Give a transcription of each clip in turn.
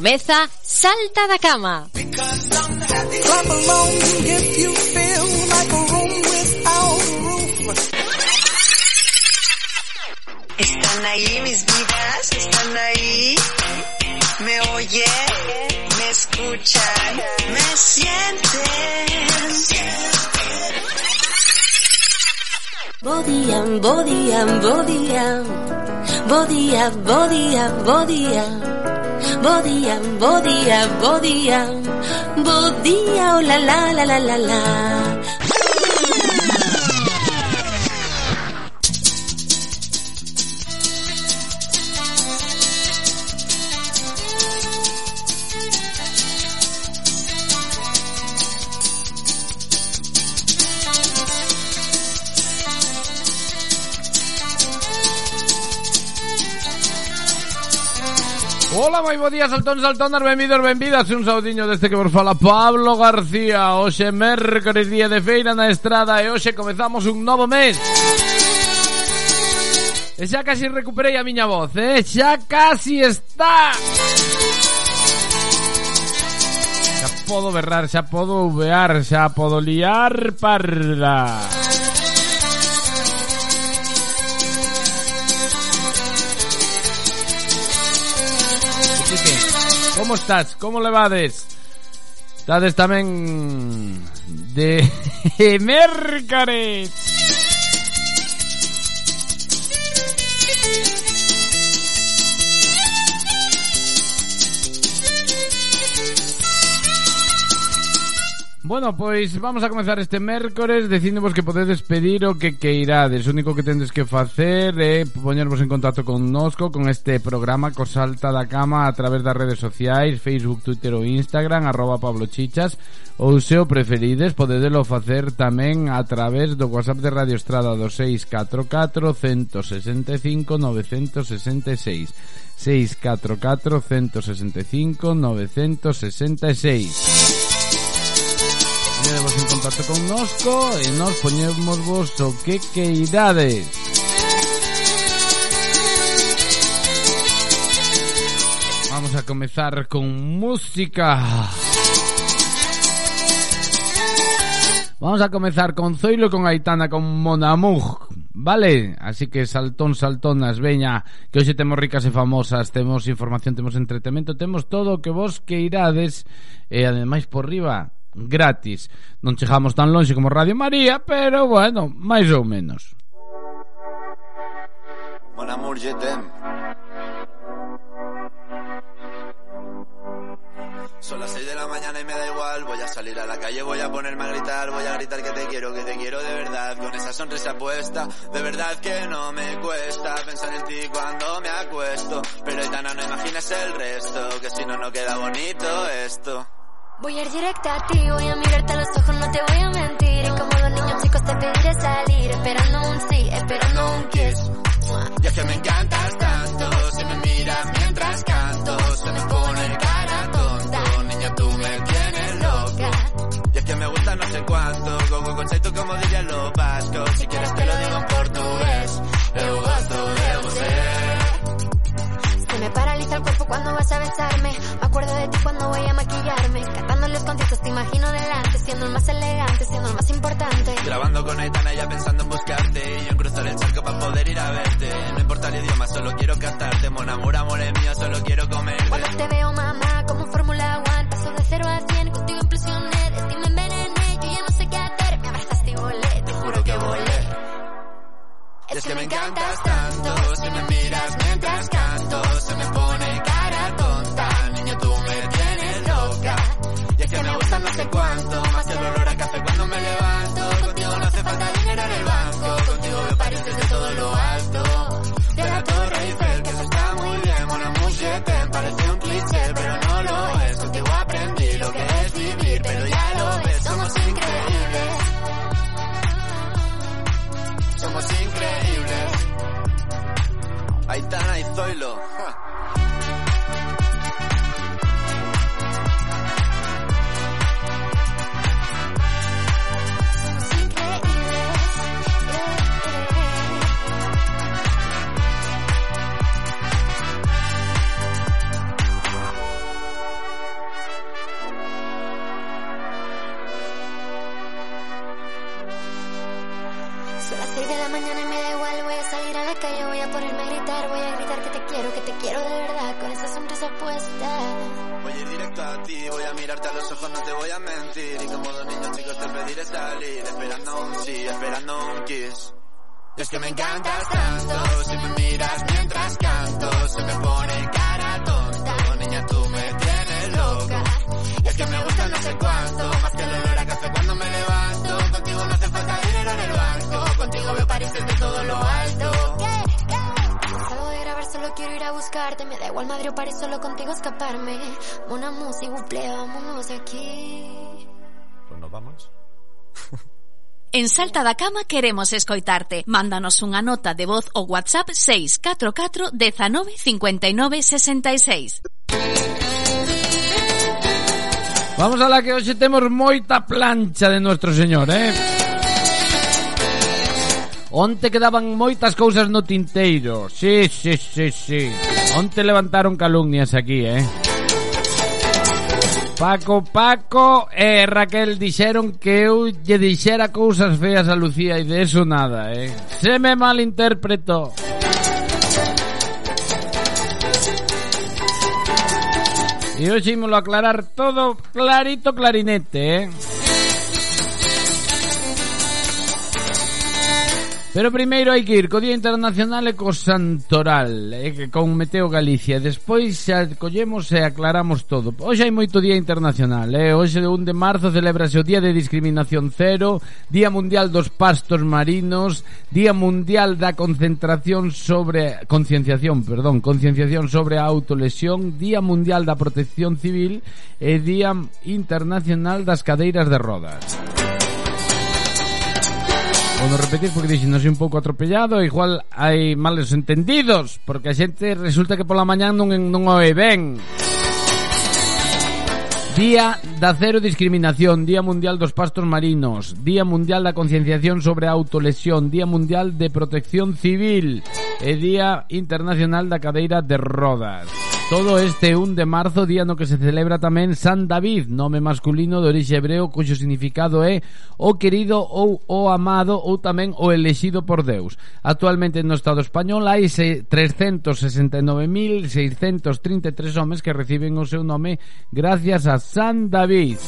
Comeza Salta da Cama. Están ahí mis vidas, están ahí. Me oyen, me escuchan, me sienten. Bodía, bodía, bodía. Bodía, bodía, bodía. bo día, bo día, bo día, bo día, oh la la la la la la. moi bo día, saltón, soltónas, benvidos, benvidas Un saudiño deste que vos fala Pablo García Hoxe mércores, día de feira na estrada E hoxe comezamos un novo mes E xa casi recuperei a miña voz, eh? Xa casi está Xa podo berrar, xa podo vear, xa podo liar parda Como estás? Como levades? Estades tamén de Mércares Bueno, pois vamos a comenzar este mércores Dicíndovos que podedes pedir o que queirades. O único que tendes que facer é poñervos en contacto con nosco Con este programa co salta da cama A través das redes sociais Facebook, Twitter ou Instagram Arroba Pablo Chichas Ou se o preferides Podedelo facer tamén a través do WhatsApp de Radio Estrada Do 644 165 966 644 165 966 Quedemos en contacto con nosco e nos poñemos vos o que queirades. Vamos a comezar con música. Vamos a comezar con Zoilo con Aitana con Monamug, vale? Así que saltón, saltonas, veña, que hoxe temos ricas e famosas, temos información, temos entretemento, temos todo o que vos queirades eh, e ademais por riba gratis. Non chegamos tan longe como Radio María, pero bueno, máis ou menos. Mon amour, je t'aime. Son las 6 de la mañana y me da igual. Voy a salir a la calle, voy a ponerme a gritar. Voy a gritar que te quiero, que te quiero de verdad. Con esa sonrisa puesta, de verdad que no me cuesta pensar en ti cuando me acuesto. Pero Aitana, no imaginas el resto, que si no, no queda bonito esto. Voy a ir directa a ti, voy a mirarte a los ojos, no te voy a mentir. Y como los niños chicos te pediré salir, esperando un sí, esperando un kiss. Y es que me encantas tanto, si me miras mientras canto, se me pone cara tonta. Niña, tú me tienes loca. Y es que me gusta no sé cuánto, go go conceito como diría lo vasco. Si quieres te lo digo el cuerpo cuando vas a besarme. Me acuerdo de ti cuando voy a maquillarme. Cantando los conciertos te imagino delante. Siendo el más elegante, siendo el más importante. Grabando con Aitana ya pensando en buscarte Y yo en cruzar el charco para poder ir a verte No importa el idioma, solo quiero cantarte Mon amor, amor es mío, solo quiero comerte Cuando te veo mamá, como Fórmula One. Paso de cero a cien, contigo implosioné. De ti me envenené, yo ya no sé qué hacer. Me abrazaste y volé, te juro que volé. Es que me encantas tanto Si me Más que el olor a café cuando me levanto. Contigo no hace falta dinero en el banco. Contigo veo París desde todo lo alto. De la Torre Eiffel, que eso está muy bien. Je t'aime, parece un cliché Pero no lo es, contigo aprendí lo que es vivir Pero ya lo ves, somos increíbles. Somos increíbles. Aitana y Zoilo te voy a mentir. Y como dos niños chicos te pediré salir, esperando un sí, esperando un kiss. Y es que me encantas tanto, si me miras mientras canto, se me pone cara tonta. Niña, tú me tienes loca. Y es que me gusta no sé cuánto, más que el olor a café cuando me levanto. Contigo no hace falta dinero en el banco, contigo veo París desde todo lo alto. A buscarte. Me da igual Madrid o París, solo contigo escaparme. Una música, vámonos de aquí. Pues nos vamos. En Salta da Cama queremos escoitarte. Mándanos unha nota de voz ou WhatsApp 644 19 59 66. Vamos a la que hoxe temos moita plancha de nuestro señor, eh? Onte quedaban moitas cousas no tinteiro. Sí, sí, sí, sí. Onte levantaron calumnias aquí, eh? Paco, Paco e Raquel dixeron que eu lle dixera cousas feas a Lucía e de eso nada, eh? Se me malinterpretou. E hoxe ímolo aclarar todo clarito clarinete, eh? Pero primeiro hai que ir co Día Internacional e co Santoral e eh, que con Meteo Galicia. Despois xa collemos e aclaramos todo. Hoxe hai moito Día Internacional eh? Hoxe de 1 de marzo celebrase o Día de Discriminación Cero Día Mundial dos Pastos Marinos Día Mundial da Concentración sobre Concienciación, perdón Concienciación sobre a autolesión Día Mundial da Protección Civil E Día Internacional das Cadeiras de Rodas. Podo repetir porque dixen sei un pouco atropellado Igual hai males entendidos Porque a xente resulta que pola mañán non, non oe ben Día da cero discriminación, Día Mundial dos Pastos Marinos, Día Mundial da Concienciación sobre a Autolesión, Día Mundial de Protección Civil e Día Internacional da Cadeira de Rodas. Todo este 1 de marzo, día no que se celebra tamén San David, nome masculino de orixe hebreo cuxo significado é o querido ou o amado ou tamén o elexido por Deus. Actualmente no Estado español hai 369.633 homes que reciben o seu nome gracias a San David.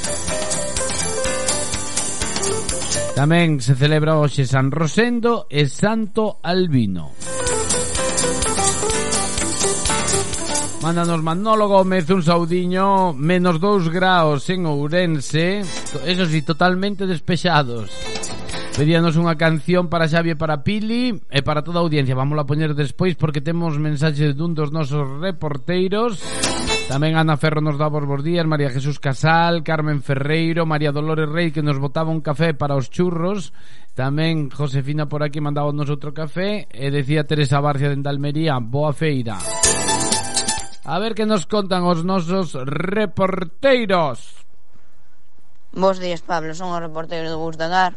Tamén se celebra hoxe San Rosendo e Santo Albino. Mándanos Manolo Gómez un saudiño Menos 2 graus en Ourense. Eso sí, totalmente despexados. Pedíanos unha canción para Xavi e para Pili E para toda a audiencia. Vamos a poñer despois porque temos mensaxes dun dos nosos reporteiros. Tamén Ana Ferro nos dá vos bons días María Jesús Casal, Carmen Ferreiro María Dolores Rey que nos botaba un café para os churros. Tamén Josefina por aquí mandaba nos outro café. E decía Teresa Barcia de Almería Boa feira. A ver que nos contan os nosos reporteiros. Bos días, Pablo, son o reporteiro do Bustagar.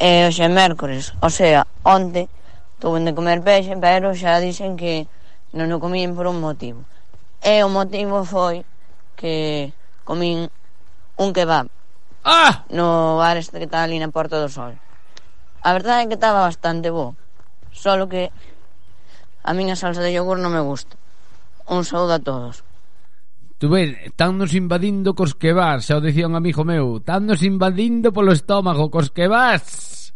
E hoxe é mércores, o sea, onte Tuve de comer peixe, pero xa dicen que non o comín por un motivo. E o motivo foi que comín un kebab ah! no bar este que está ali na Porta do Sol. A verdade é que estaba bastante bo, solo que a miña salsa de yogur non me gusta. Un saúdo a todos. Tú ves, nos invadindo cos que vas, xa o dicía un amigo meu, tannos invadindo polo estómago cos que vas.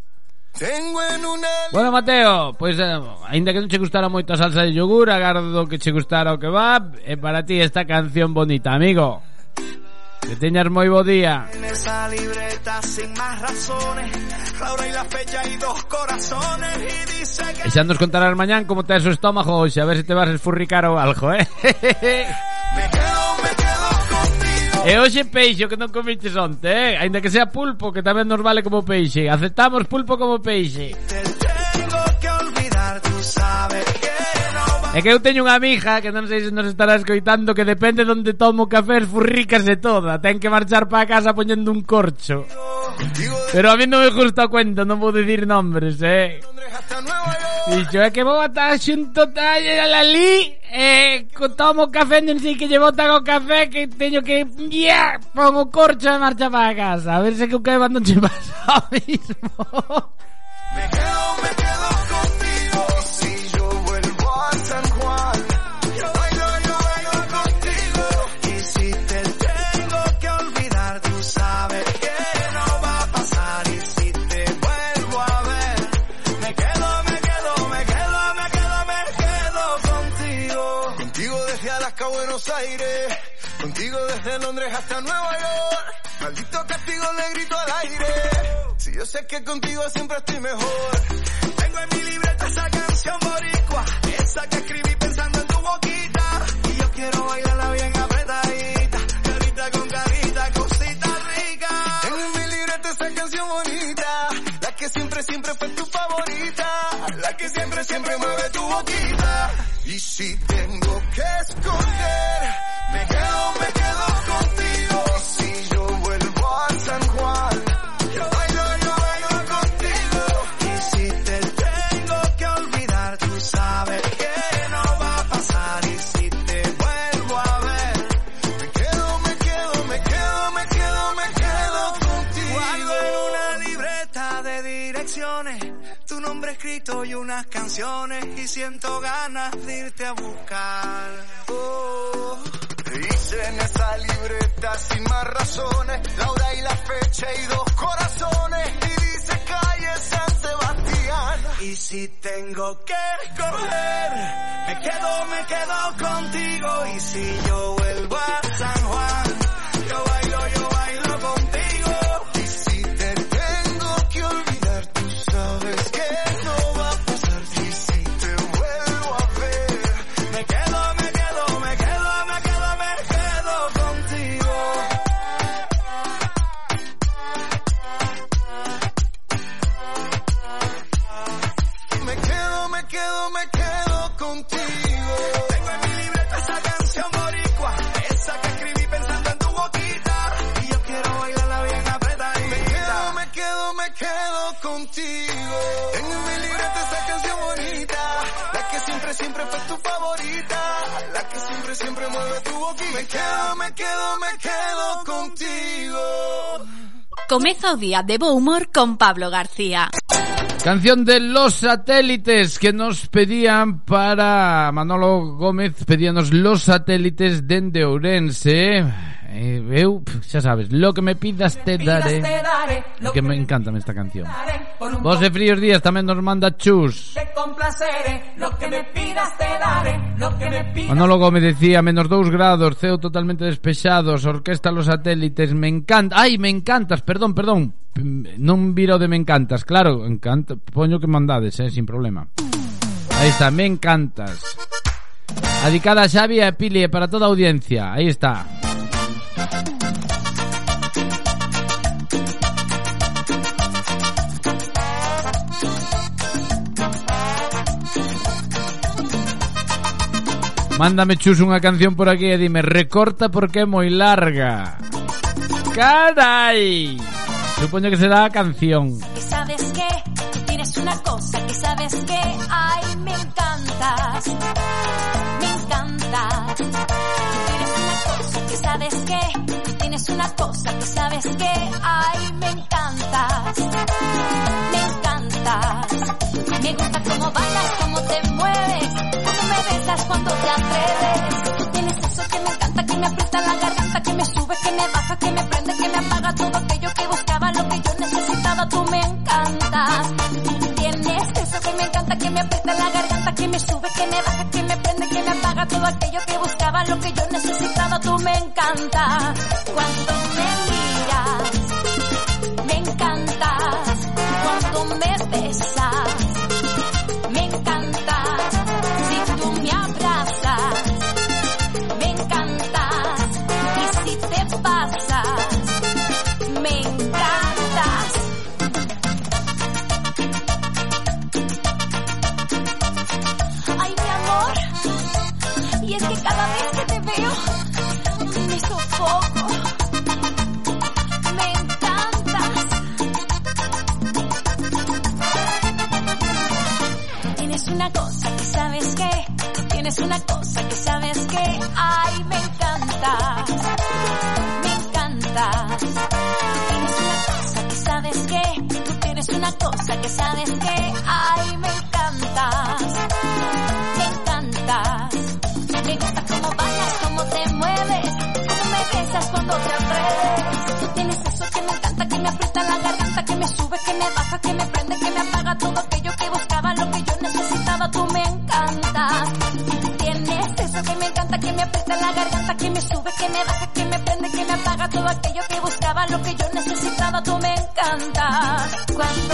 Tengo en una... Bueno, Mateo, pois pues, eh, aínda que non che gustara moito a salsa de yogur, agardo que che gustara o kebab, e para ti esta canción bonita, amigo. Que teñas moi bo día. En esa libreta sin más razones, la hora y la fecha y dos corazones y dice que E xa nos contarás mañán como tes o estómago hoxe, a ver se te vas a esfurricar ou algo, eh? me quedo, me quedo contigo. e hoxe o que non comiches onte, eh? Ainda que sea pulpo, que tamén nos vale como peixe. Aceptamos pulpo como peixe. Te É que eu teño unha amiga que non sei se nos estará escoitando que depende de onde tomo café esfurrícase toda. Ten que marchar para casa poñendo un corcho. Pero a mí non me gusta o cuento, non vou dicir nombres, eh. Dixo, é que vou estar xunto talle a la li eh, tomo café, non sei que lle botan o café que teño que yeah, pon o corcho e marcha para casa. A ver se que o que non che pasa o mismo. Contigo desde Londres hasta Nueva York. Maldito castigo le grito al aire. Si yo sé que contigo siempre estoy mejor. Tengo en mi libreta esa canción boricua, esa que escribí pensando en tu boquita. Y yo quiero bailarla bien apretadita, carita con carita, cosita rica. Tengo en mi libreta esa canción bonita, la que siempre, siempre fue tu favorita, la que siempre, siempre mueve tu. Y si tengo que escoger, escrito y unas canciones y siento ganas de irte a buscar. Oh. Hice en esa libreta sin más razones la hora y la fecha y dos corazones y dice calle San Sebastián. Y si tengo que escoger, me quedo, me quedo contigo y si yo vuelvo a San siempre, fue tu favorita, la que siempre, siempre mueve tu boquita. Me quedo, me quedo, me quedo contigo. Comeza o día de bo humor con Pablo García. Canción de los satélites que nos pedían para Manolo Gómez, pedíanos los satélites dende Ourense. Eh, eu, xa sabes, lo que me pidas te daré. E que me encanta esta canción. Vos e fríos días tamén nos manda Chus. Te complaceré, eh, lo que me pidas te lo que me pidas. Monólogo me decía, menos 2 grados, ceo totalmente despexados, orquesta los satélites, me encanta. Ai, me encantas, perdón, perdón. Non viro de me encantas, claro, encanta, poño que mandades, eh, sin problema. Aí está, me encantas. Adicada a Xavi e a Pili eh, para toda a audiencia. Aí está. Mándame chus unha canción por aquí e dime recorta porque é moi larga. Carai. Supoño que será canción. que sabes que tienes una cosa que sabes que ay me encantas me encantas tú tienes una cosa que sabes que tienes una cosa que sabes que ay me encantas me encantas me gusta cómo bailas cómo te mueves besas cuando te atreves tú tienes eso que me encanta que me aprieta la garganta que me sube que me baja que me prende que me apaga todo aquello que buscaba lo que yo necesitaba tú me encantas tienes eso que me encanta que me aprieta la garganta que me sube que me baja que me prende que me apaga todo aquello que buscaba lo que yo necesitaba tú me encantas cuando me miras me encantas cuando me besas tienes una cosa que sabes que, ay, me encantas, me encantas. Tienes una cosa que sabes que, tú tienes una cosa que sabes que, ay, me encantas, me encantas. Me gusta cómo bailas, cómo te mueves, cómo me besas cuando te atreves. Tú tienes eso que me encanta, que me aprieta la garganta, que me sube, que me baja, que me prende, que me apaga que me baja, que me prende, que me apaga todo aquello que buscaba, lo que yo necesitaba, tú me encantas.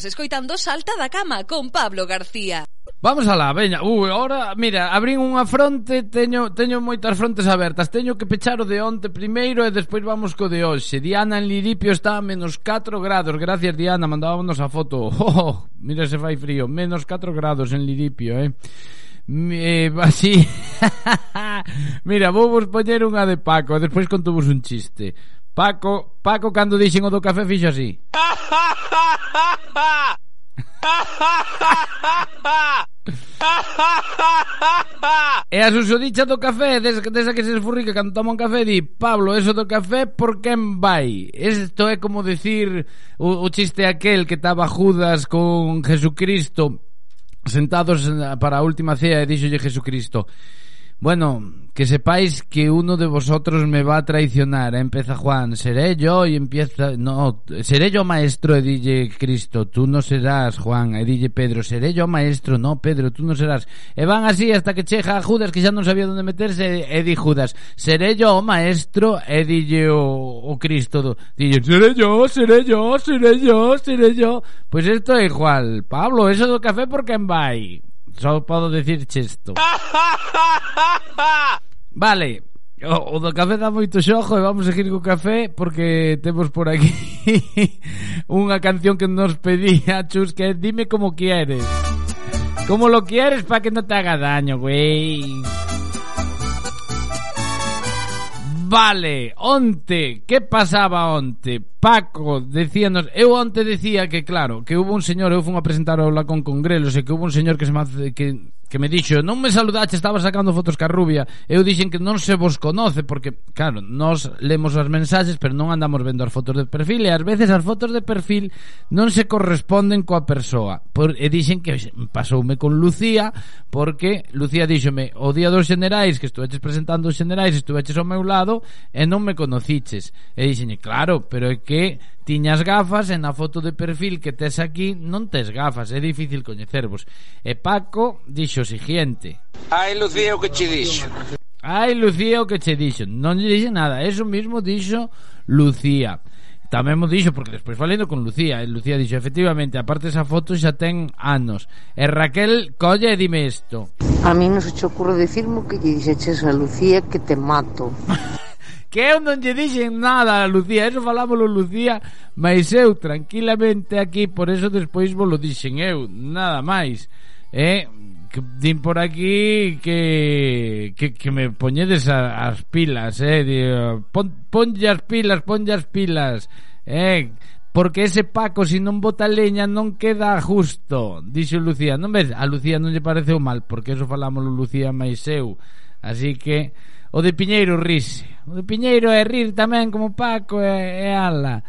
Estás escoitando Salta da Cama con Pablo García. Vamos alá, veña. Ui, ahora, mira, abrín unha fronte, teño, teño moitas frontes abertas. Teño que pechar o de onte primeiro e despois vamos co de hoxe. Diana en Liripio está a menos 4 grados. Gracias, Diana, mandábamos a foto. Oh, oh, mira se fai frío. Menos 4 grados en Liripio, eh. Eh, así Mira, vou vos poñer unha de Paco E despois contuvos un chiste Paco, Paco cando dixen o do café fixo así ¡Ah! e a susodicha do café des, Desa que se esfurrica cando toma un café Di, Pablo, eso do café por quen vai? Isto é como decir O, o chiste aquel que estaba Judas Con Jesucristo Sentados para a última cea E dixolle Jesucristo Jesucristo Bueno, que sepáis que uno de vosotros me va a traicionar. Empieza Juan, seré yo y empieza, no, seré yo maestro, e dille Cristo, tú no serás Juan, e dille Pedro, seré yo maestro, no Pedro, tú no serás. E van así hasta que chega a Judas que xa non sabía onde meterse e di Judas, seré yo maestro, e dille o, o Cristo, dille, seré yo, seré yo, seré yo, seré yo. Pues isto é igual. Pablo, eso do café por quen vai? Só podo dicir isto. vale, o, o do café dá moito xojo e vamos seguir co café porque temos por aquí unha canción que nos pedía Chus que é Dime como quieres. Como lo quieres para que non te haga daño, güey. Vale, onte, que pasaba onte? Paco decíanos, eu onte decía que claro, que hubo un señor, eu fun a presentar o Lacón Congrelos e que hubo un señor que se me hace, que que me dixo non me saludaste, estaba sacando fotos ca rubia eu dixen que non se vos conoce porque, claro, nós lemos as mensaxes pero non andamos vendo as fotos de perfil e ás veces as fotos de perfil non se corresponden coa persoa. Por, e dixen que pasoume con Lucía porque Lucía díxome o día dos generais que estuveches presentando os generais estuveches ao meu lado e non me conociches e dixen, claro, pero é que tiñas gafas e na foto de perfil que tes aquí non tes gafas, é difícil coñecervos e Paco dixo dixo o siguiente. Ai, Lucía, o que che dixo? Ai, Lucía, o que che dixo? Non lle dixe nada, eso mismo dixo Lucía. Tamén mo dixo, porque despois falando con Lucía, e Lucía dixo, efectivamente, aparte esa foto xa ten anos. E Raquel colle e dime isto. A mí non se che ocurre dicirmo que lle dixeches a Lucía que te mato. que eu non lle dixen nada a Lucía, eso falámoslo Lucía, mas eu tranquilamente aquí, por eso despois vos lo dixen eu, nada máis. Eh, que din por aquí que, que, que me poñedes a, as pilas, eh? Digo, pon, ponlle as pilas, ponlle as pilas, eh? Porque ese Paco, si non bota leña, non queda justo, dixo Lucía. Non ves? A Lucía non lle pareceu mal, porque eso falamos Lucía máis eu. Así que o de Piñeiro rise. O de Piñeiro é rir tamén como Paco e, e ala.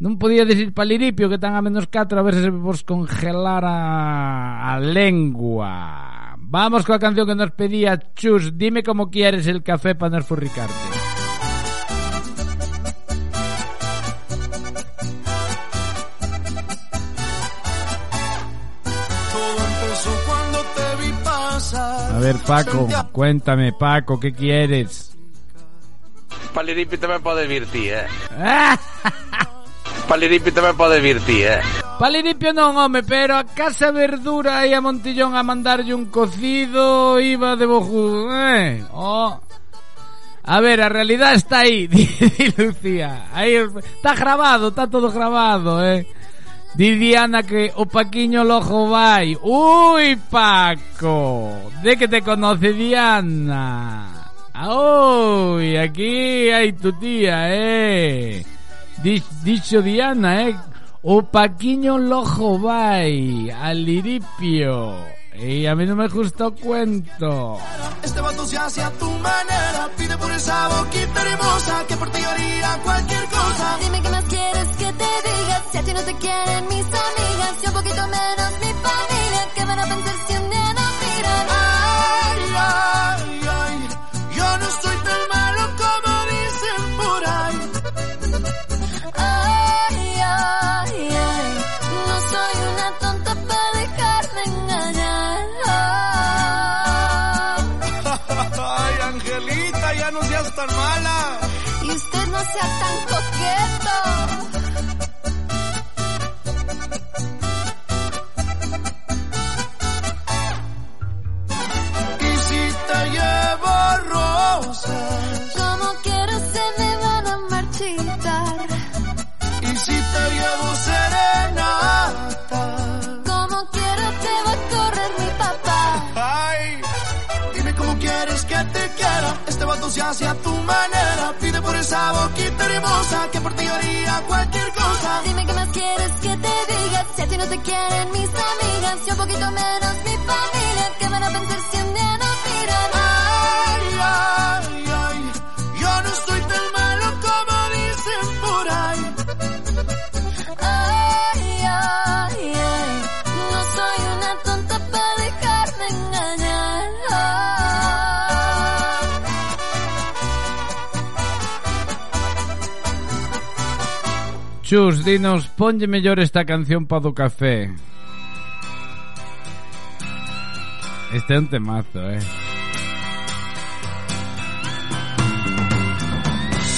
Non podía decir paliripio que tan a menos 4 a ver se vos congelara a lengua vamos coa canción que nos pedía Chus dime como quieres el café para nos furricarte a ver Paco, cuéntame Paco, ¿qué quieres? Paliripi tamén pode vir ti, eh? ¡Ah! Paliripi tamén pode vir ti, eh? Paliripio non, home, pero a Casa Verdura e a Montillón a mandarlle un cocido iba de bojú, eh? Oh. A ver, a realidad está aí, di, Lucía. Aí está grabado, está todo grabado, eh. Di Diana que o Paquiño lojo vai. Ui, Paco. De que te conoce Diana. ¡Ay! Aquí hai tu tía, eh. Di- Dicho Diana, eh. O Paquiño Lojo vai al liripio. Y a mí no me gusta o cuento. Este vato se hace a tu manera, pide por esa boquita hermosa que por ti haría cualquier cosa. Dime qué más quieres que te diga. Si a ti no te quieren mis amigas, y un poquito menos mi familia. ¿Qué van a pensar si un día nos miran? Ay, ay, Ay, ay, no soy una tonta para dejarme engañar. Ay, Angelita, ya no seas tan mala. Y usted no sea tan coqueto. Y si te llevo rosas, Este vato se hace a tu manera. Pide por esa boquita hermosa que por ti haría cualquier cosa. Dime qué más quieres que te diga. Si a ti no te quieren mis amigas, y un poquito menos mi familia. ¿Qué van a pensar si un día nos miran? Ay, ay, ay, yo no soy tan malo como dicen por ahí. Ay, ay, ay, Chus, dinos, ponlle mellor esta canción pa do café. Este é un temazo, eh.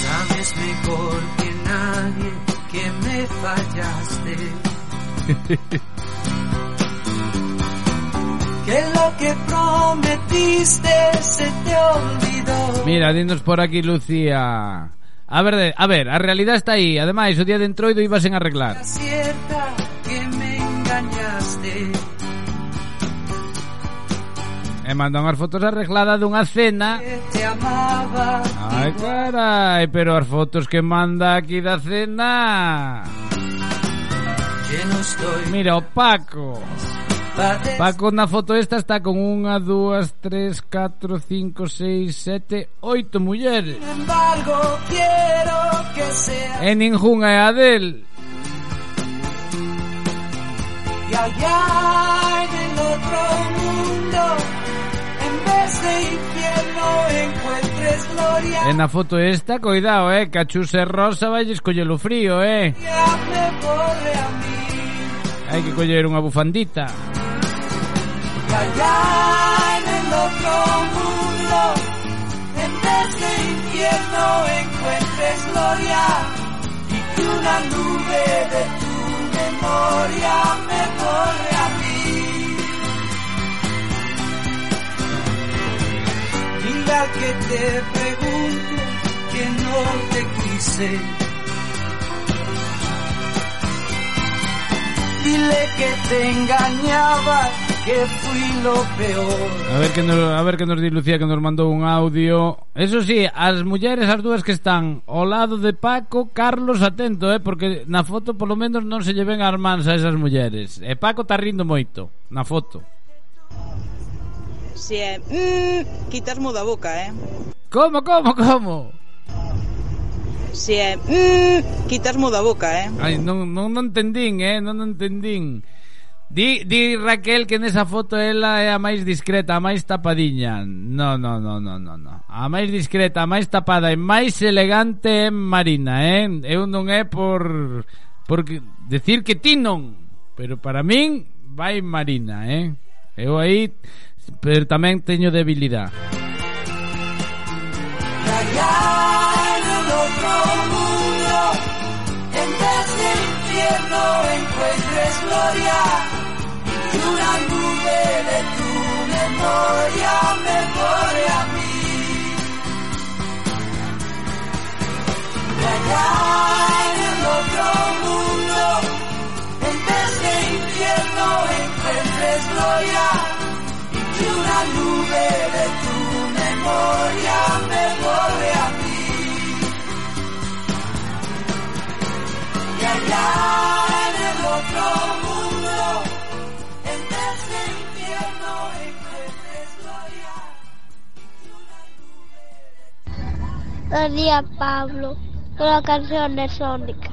Sabes mejor que nadie que me fallaste. que lo que prometiste se te olvidó. Mira, dinos por aquí, Lucía. A ver, a ver, a realidade está aí. Ademais, o día de entroido ibas en arreglar. Cierta que me engañaste. E mandan unhas fotos arregladas dunha cena Te amaba Ai, carai, pero as fotos que manda aquí da cena Que no estoy... Mira o Paco Paco na foto esta está con unha, dúas, tres, catro, cinco, seis, sete, oito mulleres. Sin embargo, quiero que sea E ningunha é a del. y allá en el otro mundo, en vez de infierno encuentres gloria. E na foto esta, cuidado, eh, cachus e rosa vai escoller o frío, eh. Ya me borre a mí. Hai que coller unha bufandita. Y allá en el otro mundo, en de infierno encuentres gloria y que una nube de tu memoria me borre a mí. Dile al que te pregunte que no te quise. dile que te engañaba, que fui lo peor. A ver que nos, a ver que nos di Lucía que nos mandou un audio. Eso sí, as mulleres as dúas que están ao lado de Paco, Carlos atento, eh, porque na foto polo menos non se lleven as mans a esas mulleres. E Paco está rindo moito na foto. Si, sí, eh, mm, quitas da boca, eh. Como, como, como? se eh. é mm, quitasmo da boca, eh? Ai, non, non, non entendín, eh? Non, non entendín. Di, di Raquel que nesa foto ela é a máis discreta, a máis tapadiña. No, no, no, no, no, no. A máis discreta, a máis tapada e máis elegante é Marina, eh? Eu non é eh, por por decir que ti non, pero para min vai Marina, eh? Eu aí pero tamén teño debilidade. Gloria y una nube de tu memoria me borre a mí. Y allá en el otro mundo, en vez de infierno encuentres gloria y una nube de tu memoria me Día Pablo, una canción de Sonic.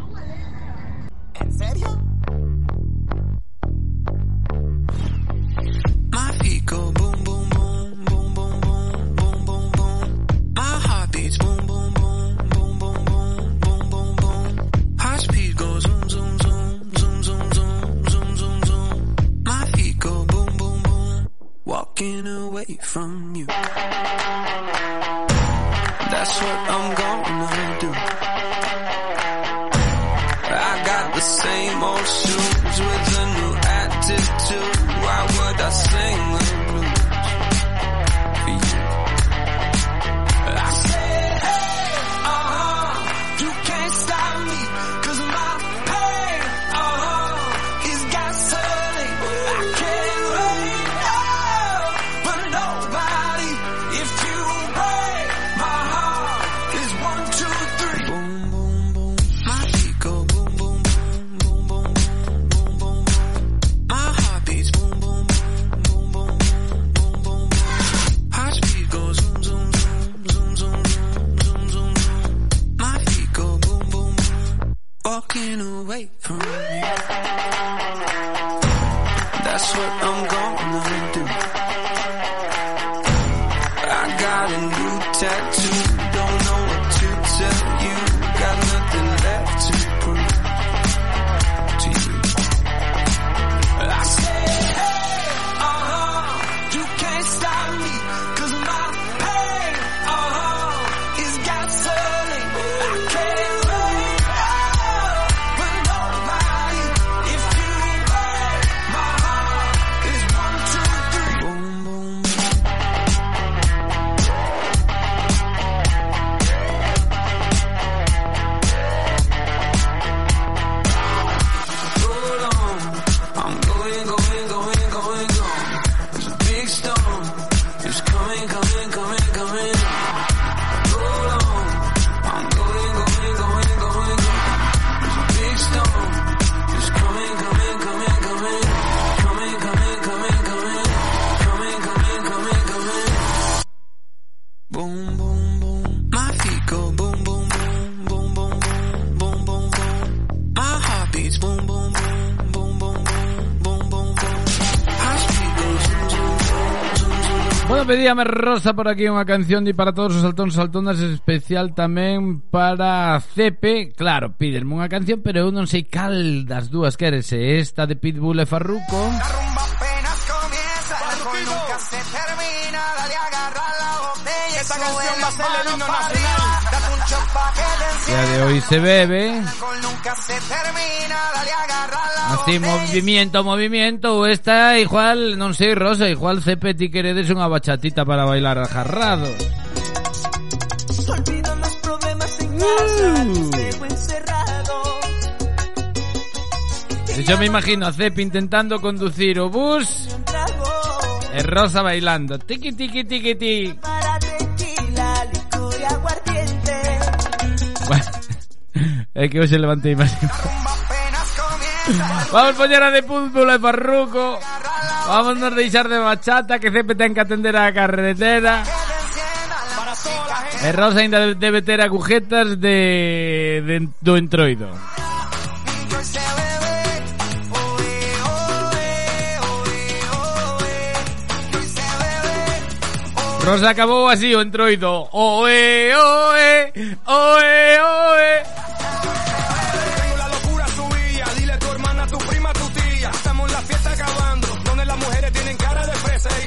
Pedíame Rosa por aquí unha canción e para todos os saltóns saltonas especial tamén para Cepe. Claro, pídenme unha canción, pero eu non sei cal das dúas queres, esta de Pitbull e Farruko. Alcohol nunca se termina, dale agarra la botella. Esta canción va a ser el himno nacional. Día de hoy se bebe. Así, movimiento, movimiento. Esta igual, no sé, Rosa, igual Cepe ti queredes una bachatita para bailar al jarrado. Uh. Yo me imagino a Cepe intentando conducir o bus. Es Rosa bailando. Tiki, tiki, tiki, tiki. é que hoxe levantei máis. Vamos poñer a de Púmpula e Farruco. Vamos nos deixar de bachata que sempre ten que atender a carretera. E ¿eh? Rosa ainda debe ter agujetas de, de, do entroido. Rosa acabou así o entroido. Oe, oe, oe, oe.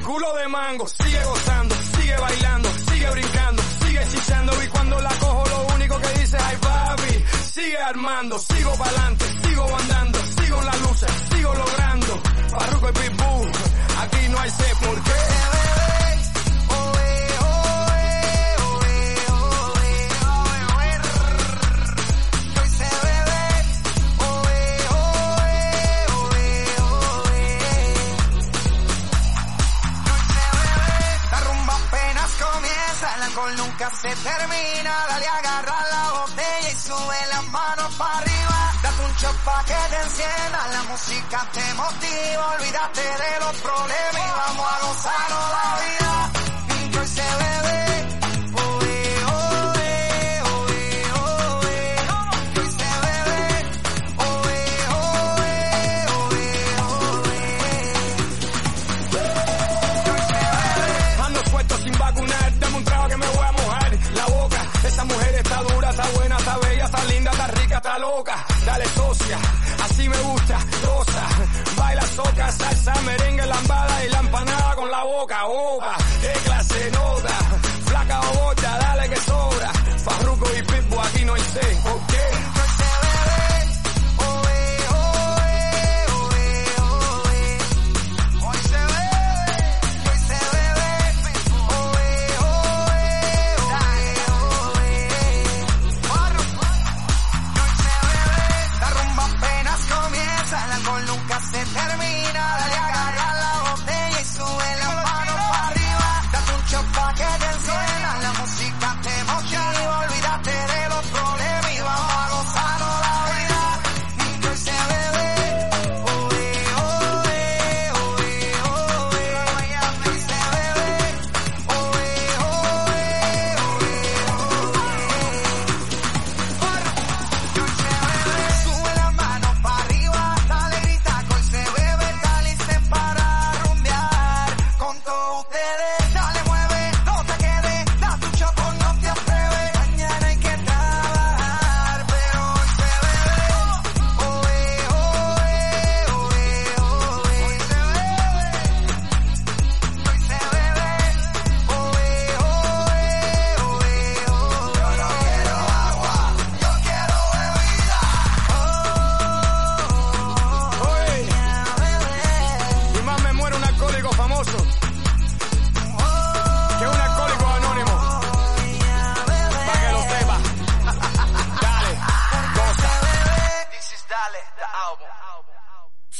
Culo de mango. Sigue gozando, sigue bailando, sigue brincando, sigue chichando y cuando la cojo lo único que dice, ay papi, sigue armando, sigo pa'lante, sigo andando, sigo en la lucha, sigo logrando. Barruco y Pitbull, aquí no hay sé por qué. Alcohol nunca se termina. Dale agarra la botella y sube las manos para arriba. Date un shot pa' que te encienda, la música te motiva. Olvídate de los problemas y vamos a gozar la.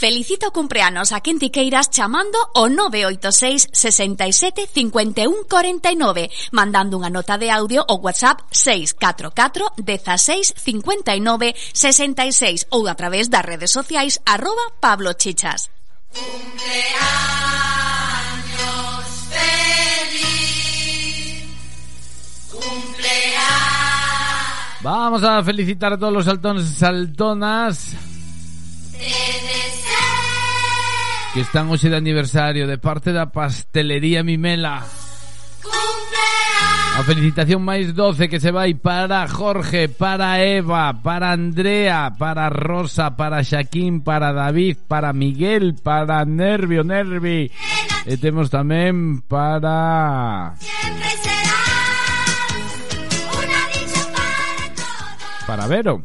Felicita o cumpleanos a quen ti queiras chamando o 986 67 51 49 mandando unha nota de audio o WhatsApp 644 16 59 66 ou a través das redes sociais arroba Pablo Chichas. Cumpleaños feliz. Cumpleaños. Vamos a felicitar a todos los saltones y saltonas que están hoxe de aniversario de parte da pastelería Mimela. A felicitación máis doce que se vai para Jorge, para Eva, para Andrea, para Rosa, para Xaquín, para David, para Miguel, para Nervio, Nervi. E temos tamén para... Para Vero.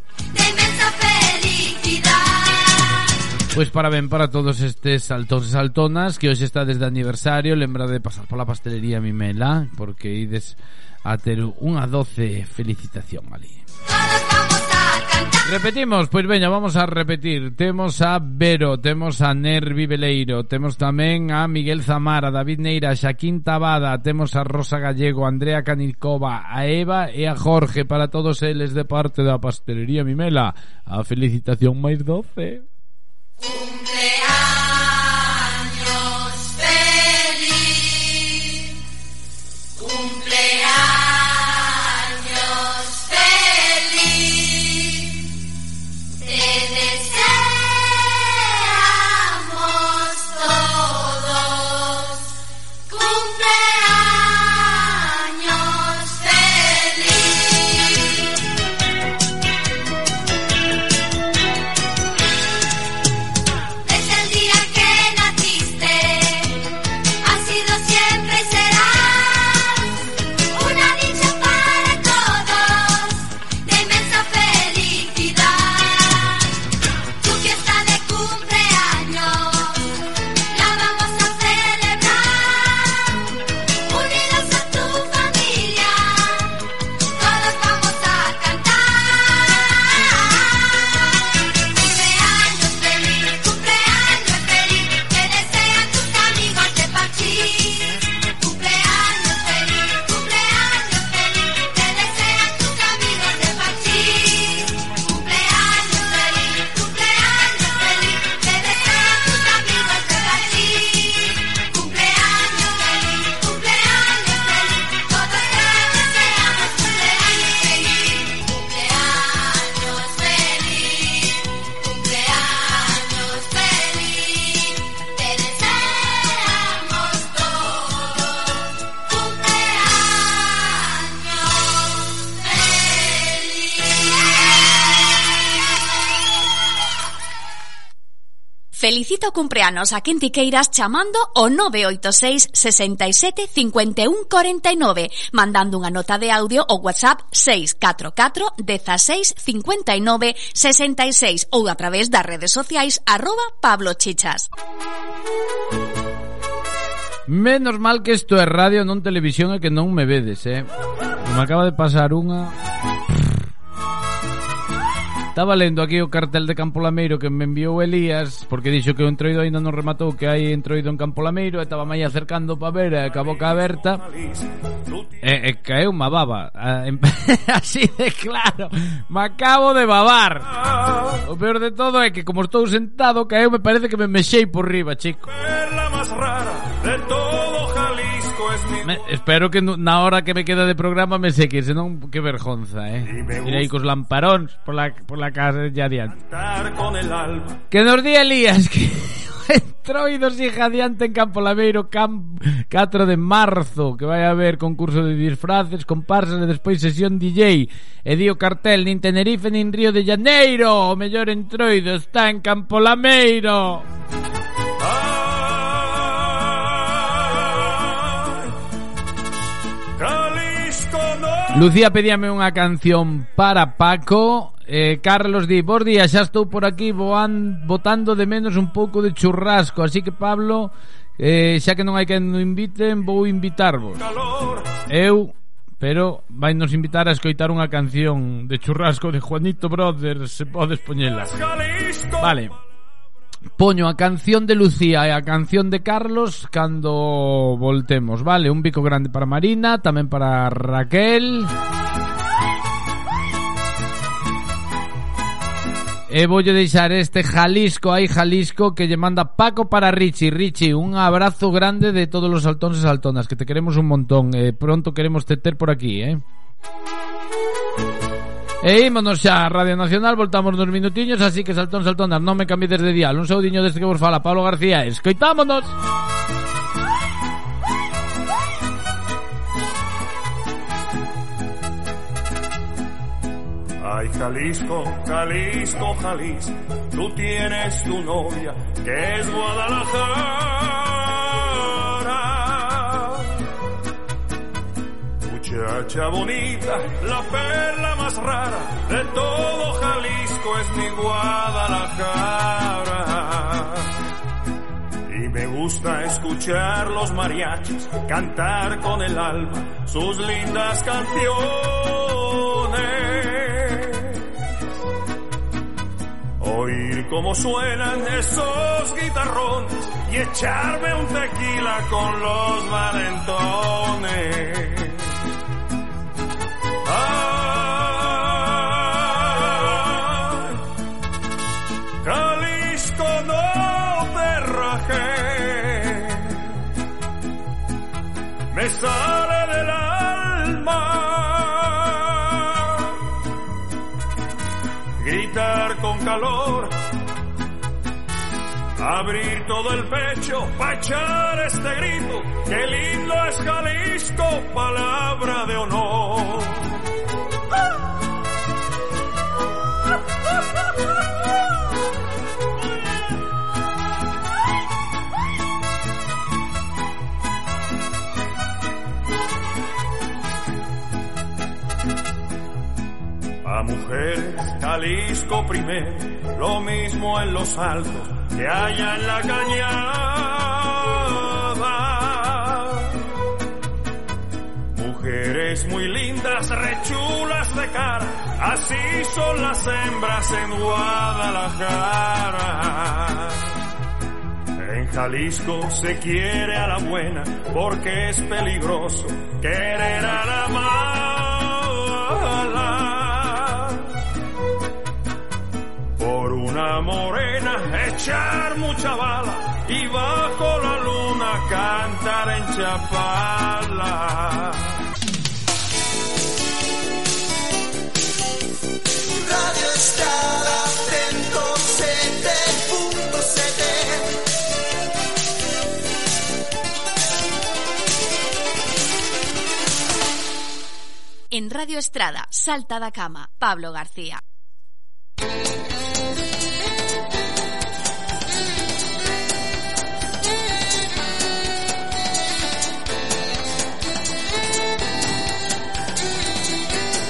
Pois parabén para todos estes saltóns e saltonas que hoxe está desde aniversario Lembra de pasar pola pastelería Mimela Porque ides a ter unha doce felicitación ali. Repetimos, pois veña, vamos a repetir. Temos a Vero, temos a Nervi Veleiro Temos tamén a Miguel Zamara, David Neira, Xaquín Tabada Temos a Rosa Gallego, Andrea Canicova A Eva e a Jorge. Para todos eles de parte da pastelería Mimela A felicitación máis doce. Cumpleaños Felicita o cumpleanos a quen ti queiras chamando o 986 67 51 49 mandando unha nota de audio o WhatsApp 644 16 59 66 ou a través das redes sociais arroba Pablo Chichas. Menos mal que isto é radio non televisión e que non me vedes, eh? Me acaba de pasar unha... Estaba lendo aquí o cartel de Campo Lameiro que me enviou Elías porque dixo que o entroido aínda non rematou que hai entroido en Campo Lameiro e estaba mai acercando para ver e ca boca aberta. E, e caeu unha baba eh, así de claro. Me acabo de babar. O peor de todo é que como estou sentado caeu me parece que me mexei por riba chico me, espero que na hora que me queda de programa me seque, senón que vergonza, eh. Ir aí cos lamparóns por la, por la casa ya adiante. Que nos día Elías que Entroidos e Jadiante en Campo Laveiro camp 4 de marzo Que vai haber concurso de disfraces Comparsas e despois sesión DJ E dio cartel nin Tenerife nin Río de Janeiro O mellor entroido está en Campo Lameiro Lucía pedíame unha canción para Paco. Eh, Carlos di Bos días, xa estou por aquí voan, Botando de menos un pouco de churrasco Así que Pablo eh, Xa que non hai que no inviten Vou invitarvos. Eu Pero vai nos invitar a escoitar unha canción De churrasco de Juanito Brothers Se podes poñela. Vale. Poño a canción de Lucía e a canción de Carlos cando voltemos, vale? Un bico grande para Marina, tamén para Raquel. E voulle deixar este Jalisco aí Jalisco que lle manda Paco para Richie Richie, un abrazo grande de todos los saltones e saltonas Que te queremos un montón e pronto queremos te ter por aquí, eh E ímonos a Radio Nacional Voltamos nos minutiños Así que saltón, saltonas, non me cambies de dial Un saudiño desde que vos Pablo García Escoitámonos Ay, Jalisco, Jalisco, Jalisco, tú tienes tu novia, que es Guadalajara. Muchacha bonita, la perla más rara de todo Jalisco es mi Guadalajara. Y me gusta escuchar los mariachis cantar con el alma sus lindas canciones. Oír cómo suenan esos guitarrones y echarme un tequila con los valentones. Abrir todo el pecho para echar este grito, qué lindo es Jalisco, palabra de honor. Mujeres, Jalisco primero, lo mismo en los altos que haya en la cañada. Mujeres muy lindas, rechulas de cara, así son las hembras en Guadalajara. En Jalisco se quiere a la buena porque es peligroso querer a la mala. Una morena echar mucha bala y bajo la luna cantar en Chapala. Radio Estrada 107.7 En Radio Estrada, Salta da Cama, Pablo García.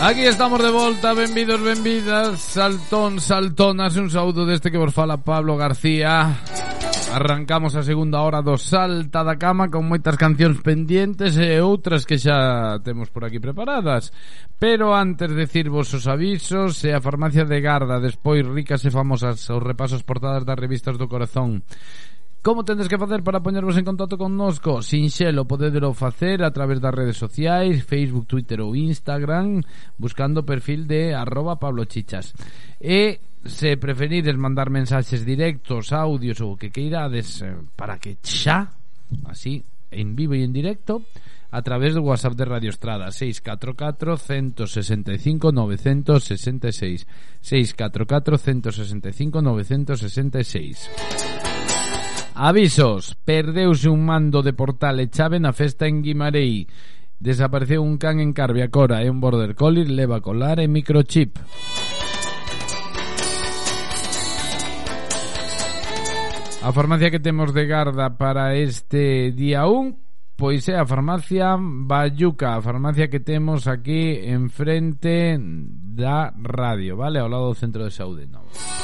Aquí estamos de volta, benvidos, benvidas. Saltón, saltonas, un saúdo deste que vos fala Pablo García. Arrancamos a segunda hora do Salta da Cama Con moitas cancións pendientes e outras que xa temos por aquí preparadas. Pero antes de decirvos os avisos E a farmacia de Garda, despois ricas e famosas Os repasos portadas das revistas do corazón. Como tendes que facer para poñervos en contacto connosco? Sinxelo, podedelo facer a través das redes sociais, Facebook, Twitter ou Instagram, buscando perfil de arroba Pablo Chichas. E se preferides mandar mensaxes directos, audios ou o que queirades eh, para que xa, así, en vivo e en directo, a través do WhatsApp de Radio Estrada 644 165 966 644 165 966 Avisos, perdeuse un mando de portal e chave na festa en Guimarei. Desapareceu un can en Carbiacora e un border collie leva colar e microchip. A farmacia que temos de garda para este día 1 pois é a farmacia Bayuca, a farmacia que temos aquí enfrente da radio, vale, ao lado do centro de saúde. Novo.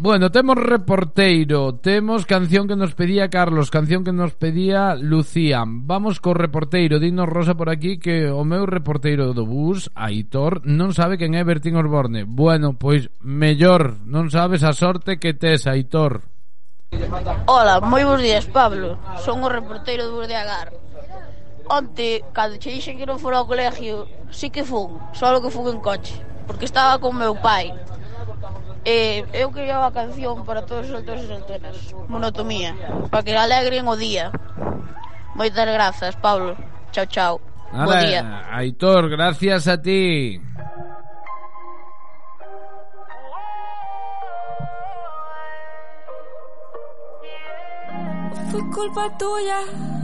Bueno, temos reporteiro, temos canción que nos pedía Carlos, canción que nos pedía Lucía. Vamos co reporteiro, dinos Rosa por aquí que o meu reporteiro do bus, Aitor, non sabe quen é Bertín Osborne. Bueno, pois mellor, non sabes a sorte que tes, Aitor. Hola, moi bons días, Pablo. Son o reporteiro do bus de Agar. Onte, cando che dixen que non fora ao colegio, sí que fun, só que fun en coche, porque estaba con meu pai Eh, eu quería unha canción para todos os solteiros e solteras Monotomía, para que alegren o día. Moitas grazas, Pablo. Chao, chao. Ala, Bo día. Aitor, gracias a ti. Fue culpa tuya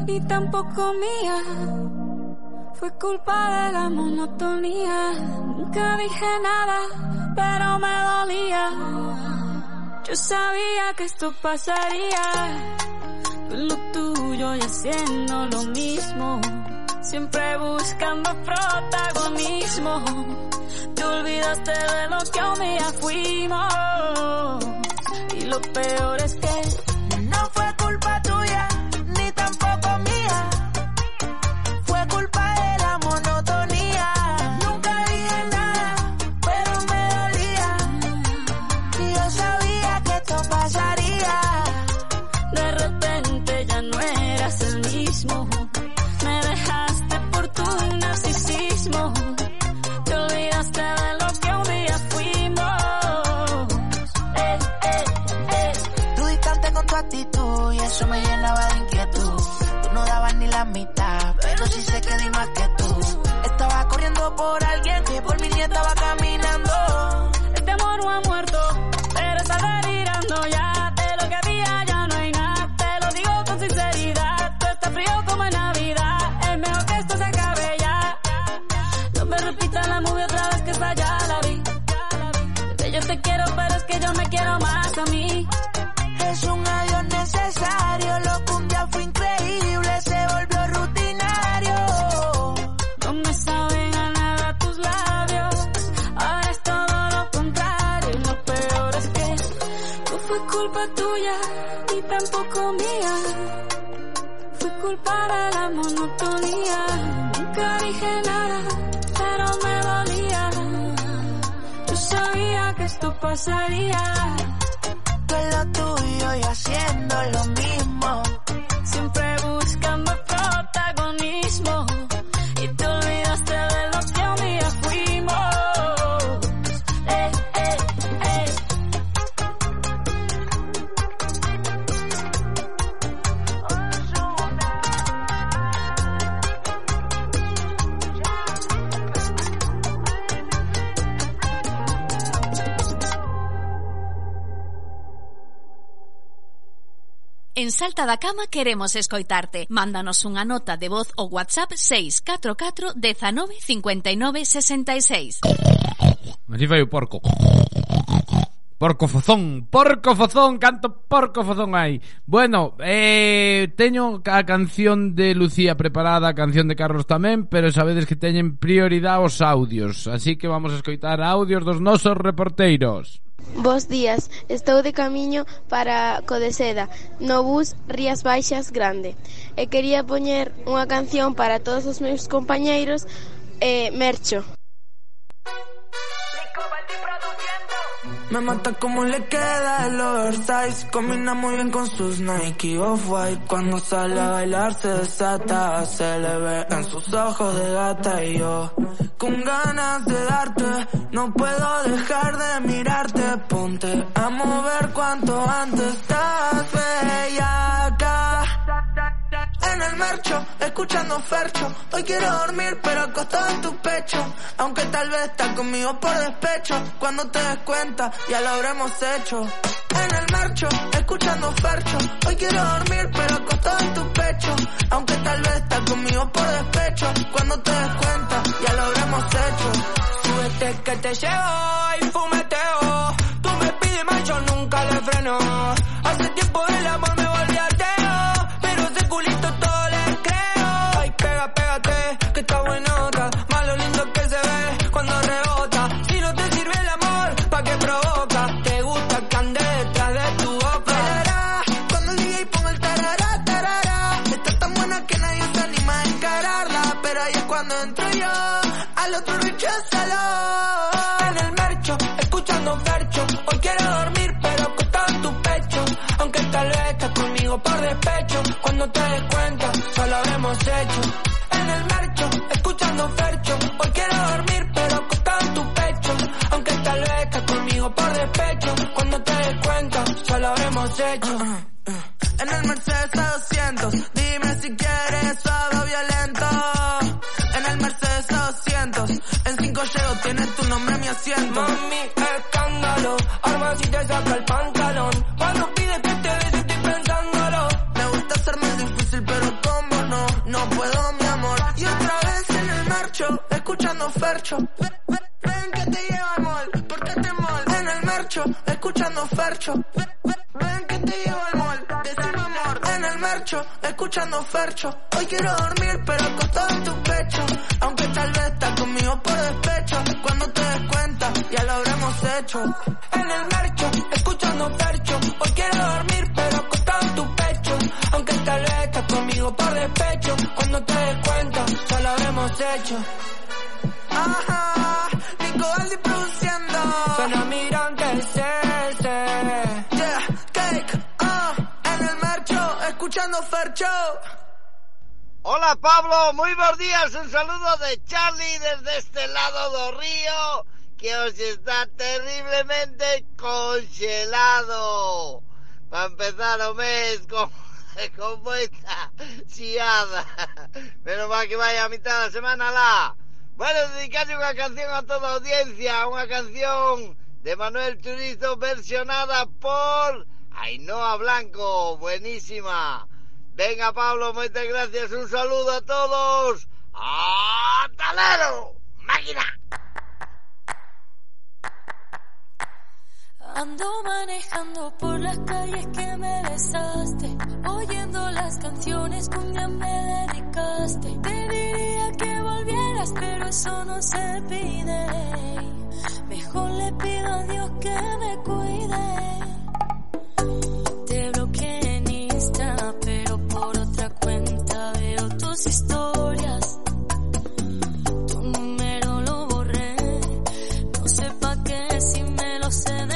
y tampoco mía. Fue culpa de la monotonía. Nunca dije nada, pero me dolía. Yo sabía que esto pasaría. Tú lo tuyo y haciendo lo mismo. Siempre buscando protagonismo. Te olvidaste de lo que un día fuimos. Y lo peor es que Salta da Cama queremos escoitarte. Mándanos unha nota de voz ou WhatsApp 644 19 59 66. Así fai o porco. Porco fozón, porco fozón, canto porco fozón hai Bueno, eh, teño a canción de Lucía preparada, a canción de Carlos tamén Pero sabedes que teñen prioridade os audios Así que vamos a escoitar audios dos nosos reporteiros Bos días, estou de camiño para Codeseda no bus Rías Baixas Grande e quería poñer unha canción para todos os meus compañeiros eh, Mercho. Me mata como le queda el oversize. Combina muy bien con sus Nike Off-White. Cuando sale a bailar se desata Se le ve en sus ojos de gata. Y yo con ganas de darte No puedo dejar de mirarte. Ponte a mover cuanto antes Estás bella en el marcho, escuchando Fercho. Hoy quiero dormir, pero acostado en tu pecho. Aunque tal vez estás conmigo por despecho. Cuando te des cuenta, ya lo habremos hecho. En el marcho, escuchando Fercho. Hoy quiero dormir, pero acostado en tu pecho. Aunque tal vez estás conmigo por despecho. Cuando te des cuenta, ya lo habremos hecho. Súbete que te llevo y fumeteo. Tú me pides más, nunca le freno. Hecho. En el Mercedes A200, dime si quieres suave o violento. En el Mercedes A200, en 5 llego, tienes tu nombre en mi asiento. Mami, escándalo, arma si te saca el pantalón. Cuando pides que te bese, estoy pensándolo. Me gusta más difícil, pero como no, no puedo, mi amor. Y otra vez en el marcho, escuchando Fercho. Ven, que te llevo al mall, porque te mall. En el marcho, escuchando Fercho. Ven, En el marcho, escuchando Fercho. Hoy quiero dormir, pero acostado en tu pecho. Aunque tal vez estás conmigo por despecho. Cuando te des cuenta, ya lo habremos hecho. En el marcho, Hola Pablo, muy buenos días, un saludo de Charlie desde este lado do río que os está terriblemente congelado. Para empezar o mes con, con moita xiada. Menos mal que vaya a mitad da semana lá. Bueno, dedicarle unha canción a toda audiencia, unha canción de Manuel Turizo versionada por Ainhoa Blanco, buenísima. Venga Pablo, moitas gracias, un saludo a todos. ¡Hasta luego! ¡Máquina! Ando manejando por las calles que me besaste, oyendo las canciones que un día me dedicaste. Te diría que volvieras, pero eso no se pide. Mejor le pido a Dios que me cuide. Tus historias. Tu número lo borré, no sé pa' qué si me lo sé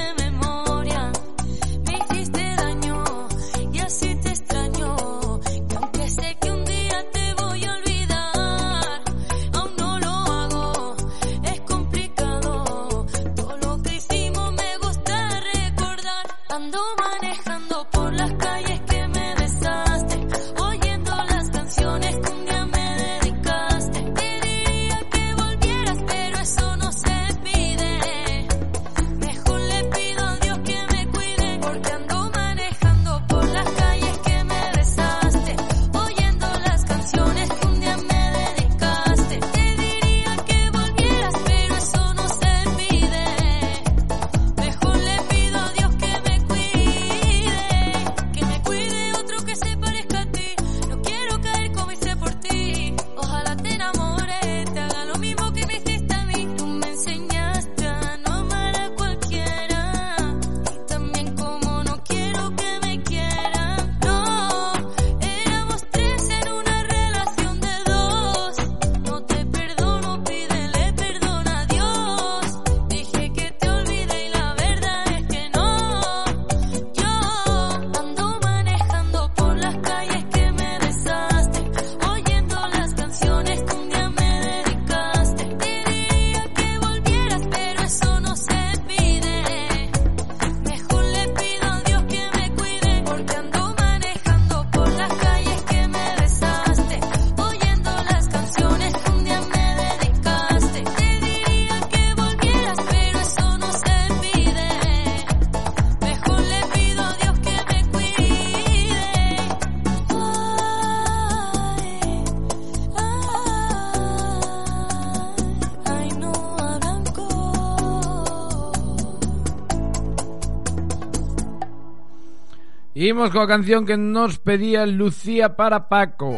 Imos coa canción que nos pedía Lucía para Paco.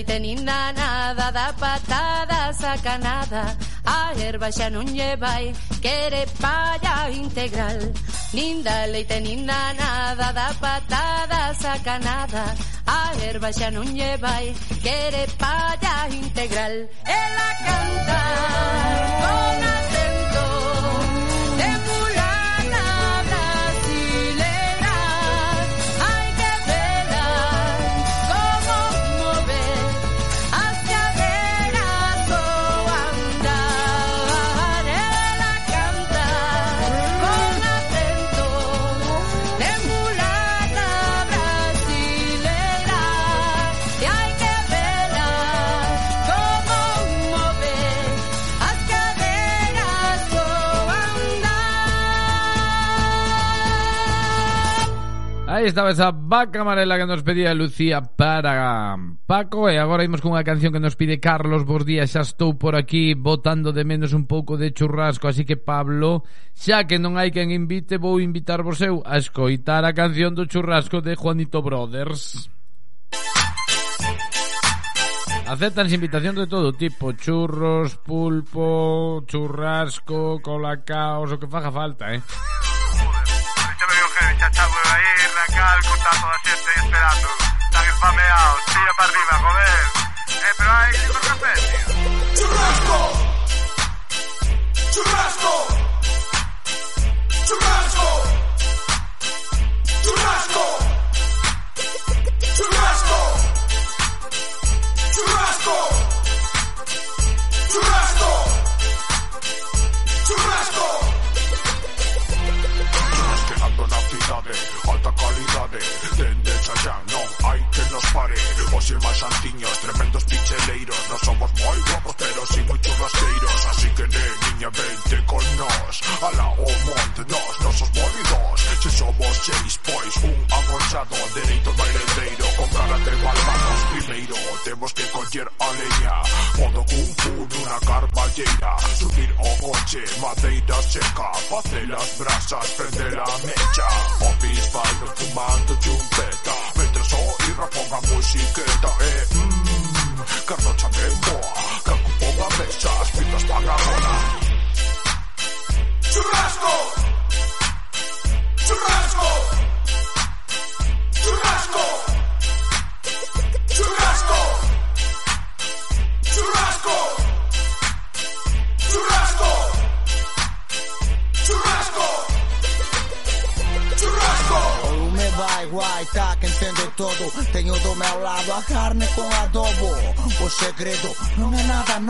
aceite nin na nada da patada sacanada. A erva xa non lle vai quere palla integral. Nin da leite nin na nada da patada sacanada. A erva xa non lle vai quere palla integral. Ela canta con Aí estaba esa vaca amarela que nos pedía Lucía para Paco E agora imos cunha canción que nos pide Carlos. Bos días, xa estou por aquí botando de menos un pouco de churrasco Así que Pablo, xa que non hai quen invite Vou invitar vos eu a escoitar a canción do churrasco de Juanito Brothers. Aceptan invitación de todo tipo Churros, pulpo, churrasco, colacaos O que faga falta, eh. Joder, irme acá al cutazo de siete y esperando. Está bien spameado, tira para arriba, joder. Eh, pero hay cinco café, tío. ¡Churrasco! ¡Churrasco! ¡Churrasco! ¡Churrasco! ¡Churrasco! ¡Churrasco! greg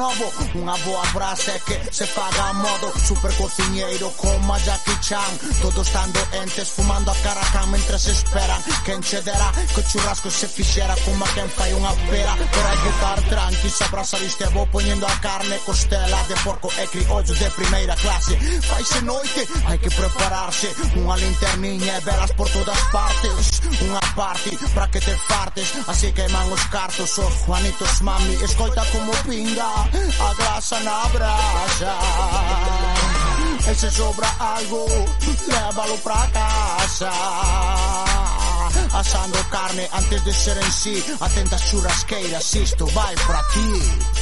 novo Unha boa frase que se paga a modo Super cociñeiro como Jackie Chan. Todos están doentes fumando a caracán Mentres esperan que encederá Que o churrasco se fixera como a quen fai unha pera Para estar tranqui se a viste Vou poñendo a carne costela de porco e criollo de primeira clase Faise noite, hai que prepararse Unha linterniña e velas por todas partes Unha party para que te fartes Así queman os cartos. Os Juanitos mami Escoita como pinga a graça na brasa. E se sobra algo, levalo pra casa asando carne antes de ser en sí. Atentas churrasqueiras, isto vai para ti.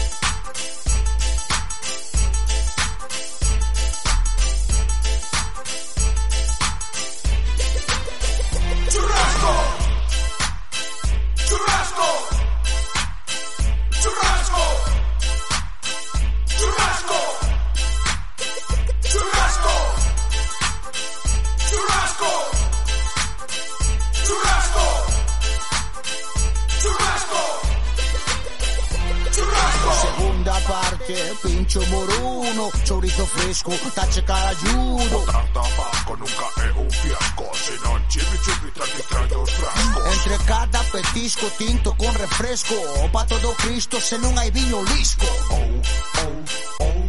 fiasco, ta judo. Tra tabasco nunca è un fiasco, se non cibi chibi tra trae traio frascos. Entre cada petisco, tinto con refresco, pa todo Cristo se non hai viño lisco. Oh, oh, oh,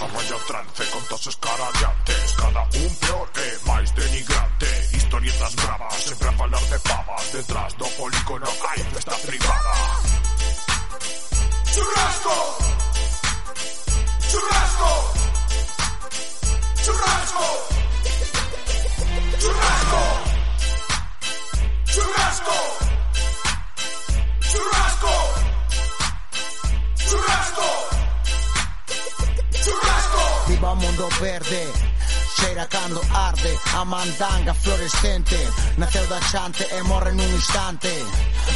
sabemos trance con tos caradiantes, cada un peor e máis denigrante. Historietas bravas, sempre a falar de pavas, detrás do polígono hai festa privada. churrasco. Churrasco. Churrasco. Churrasco. Churrasco. Churrasco. Churrasco. Viva mundo verde cheira cando arde A mandanga fluorescente Naceu da xante e morre nun instante.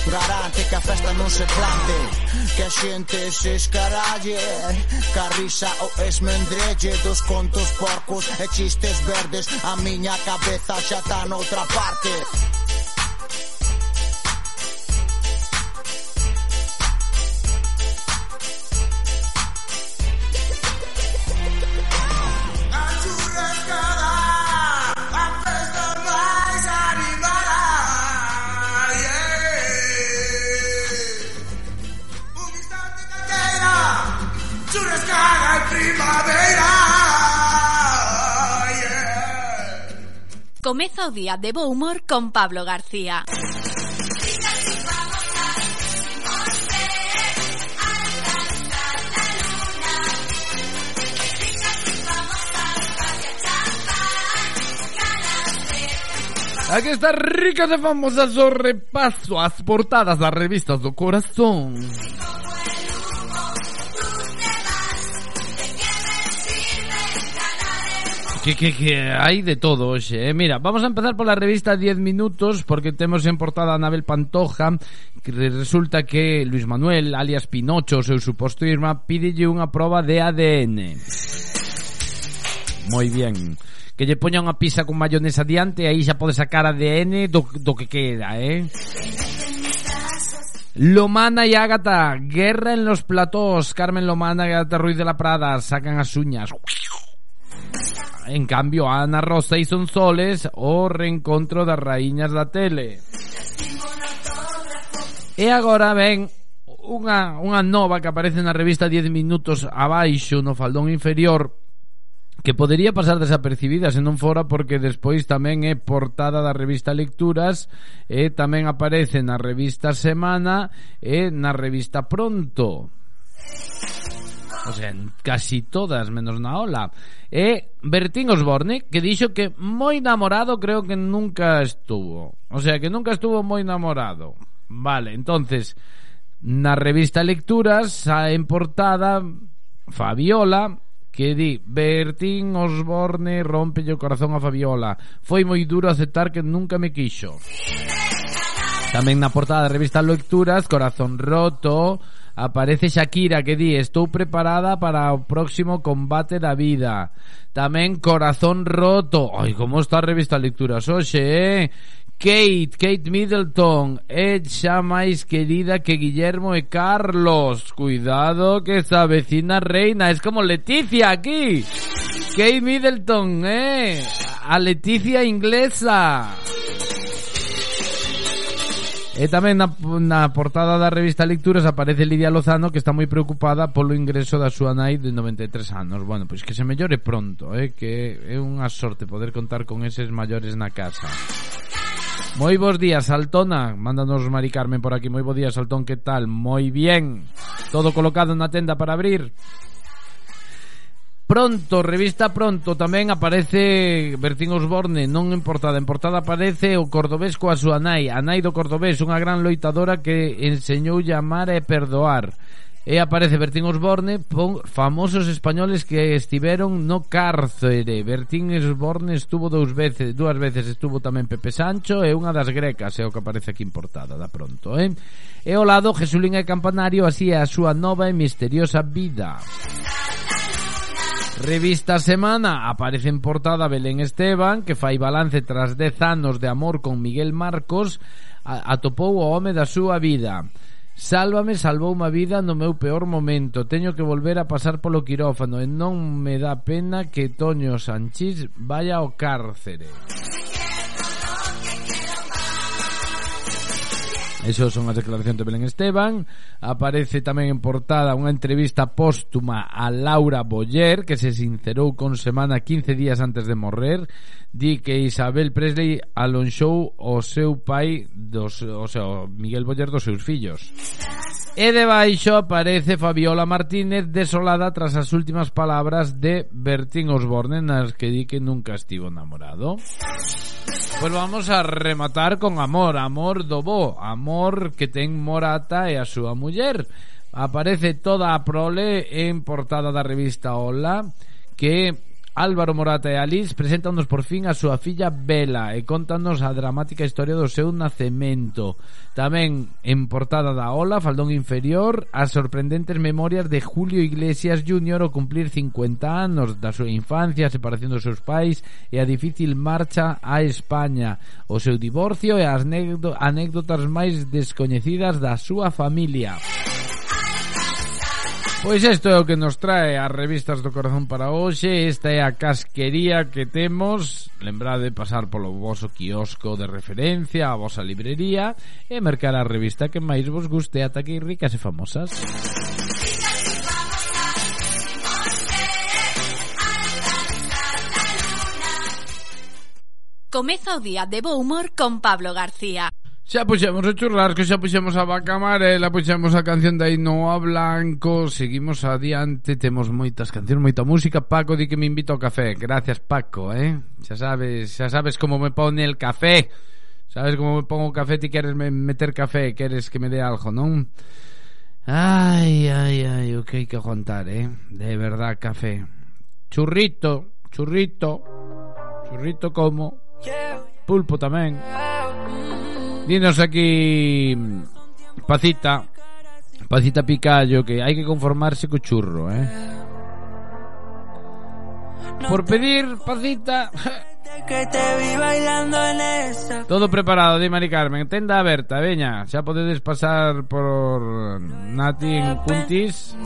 Garante que a festa non se plante Que a xente se escaralle Carrisa o esmendrelle Dos contos porcos e chistes verdes. A miña cabeza xa tá noutra parte. Comeza o día de bo humor con Pablo García. Aquí está ricas e famosas o repaso ás portadas das revistas do corazón. Que, que, que hai de todo eh? Mira, vamos a empezar pola revista 10 minutos porque temos en portada a Anabel Pantoja que resulta que Luis Manuel, alias Pinocho, seu suposto irmá, pídelle unha proba de ADN. Moi bien. Que lle poña unha pizza con mayonesa diante e aí xa pode sacar ADN do, do que queda, eh? Lomana y Ágata, guerra en los platós. Carmen Lomana y Ágata Ruiz de la Prada sacan as uñas. en cambio Ana Rosa y Sonsoles o reencontro das raíñas da tele. E agora ven unha, unha nova que aparece na revista 10 minutos abaixo no faldón inferior que podería pasar desapercibida se non fora porque despois tamén é portada da revista Lecturas e tamén aparece na revista Semana e na revista Pronto o sea, en casi todas menos na ola. E Bertín Osborne, que dixo que moi namorado creo que nunca estuvo. O sea, que nunca estuvo moi namorado. Vale, entonces, na revista Lecturas a en portada Fabiola que di Bertín Osborne rompe o corazón a Fabiola. Foi moi duro aceptar que nunca me quixo. Tamén na portada da revista Lecturas, Corazón Roto, Aparece Shakira que di Estou preparada para o próximo combate da vida Tamén Corazón Roto. Ai, como está a revista Lecturas hoxe, eh? Kate, Kate Middleton é xa máis querida que Guillermo e Carlos. Cuidado que esa vecina reina. Es como Leticia aquí. Kate Middleton, eh? A Leticia inglesa. E tamén na, na portada da revista Lecturas aparece Lidia Lozano que está moi preocupada polo ingreso da súa nai de 93 anos. Bueno, pois que se mellore pronto, eh, que é unha sorte poder contar con eses maiores na casa. Moi bons días, Saltona Mándanos Mari Carmen por aquí Moi bo días, Saltón, que tal? Moi bien Todo colocado na tenda para abrir Pronto, revista Pronto, tamén aparece Bertín Osborne, non en portada, en portada aparece o cordobés coa súa nai, a nai do cordobés, unha gran loitadora que enseñou amar e perdoar. E aparece Bertín Osborne, pon famosos españoles que estiveron no cárcere. Bertín Osborne estuvo dous veces, dúas veces estuvo tamén Pepe Sancho e unha das grecas, é o que aparece aquí en portada, da pronto, eh? E ao lado, Jesulín e Campanario, así é a súa nova e misteriosa vida. Música Revista Semana aparece en portada Belén Esteban que fai balance tras 10 anos de amor con Miguel Marcos atopou o home da súa vida. Sálvame salvou unha vida no meu peor momento. Teño que volver a pasar polo quirófano E non me dá pena que Toño Sanchís vaya ao cárcere. Eso son as declaracións de Belén Esteban. Aparece tamén en portada unha entrevista póstuma a Laura Boyer Que se sincerou con semana 15 días antes de morrer. Di que Isabel Presley alonxou o seu pai dos, O sea, Miguel Boyer dos seus fillos. E debaixo aparece Fabiola Martínez desolada tras as últimas palabras de Bertín Osborne Nas que di que nunca estivo enamorado. Pois vamos a rematar con amor, amor do bo, amor que ten Morata e a súa muller. Aparece toda a prole en portada da revista Hola que Álvaro Morata e Alice presentannos por fin a súa filla Bela e contanos a dramática historia do seu nacemento. Tamén en portada da Ola, Faldón Inferior, as sorprendentes memorias de Julio Iglesias Jr. ao cumplir 50 anos da súa infancia, a separación dos seus pais e a difícil marcha a España, o seu divorcio e as anécdotas máis descoñecidas da súa familia. Pois isto é o que nos trae as revistas do corazón para hoxe. Esta é a casquería que temos. Lembrade pasar polo vosso quiosco de referencia A vosa librería E mercar a revista que máis vos guste Ata que ricas e famosas. Comeza o día de bo humor con Pablo García. Xa puxemos o churrasco, xa puxemos a vaca amarela, puxemos a canción de Ainhoa Blanco, seguimos adiante, temos moitas cancións, moita música. Paco di que me invito ao café. Gracias, Paco, eh? Xa sabes, xa sabes como me pone el café. Sabes como me pongo o café, ti queres me meter café, queres que me dé algo, non? Ai, ai, ai, o que hai que aguantar, eh? De verdad, café. Churrito, churrito, churrito como. Pulpo tamén. Dinos aquí Pacita Pacita Picallo que hai que conformarse co churro, eh? Por pedir, Pacita que te vi bailando en esa Todo preparado, di Mari Carmen Tenda aberta, veña Xa podedes pasar por Nati en Cuntis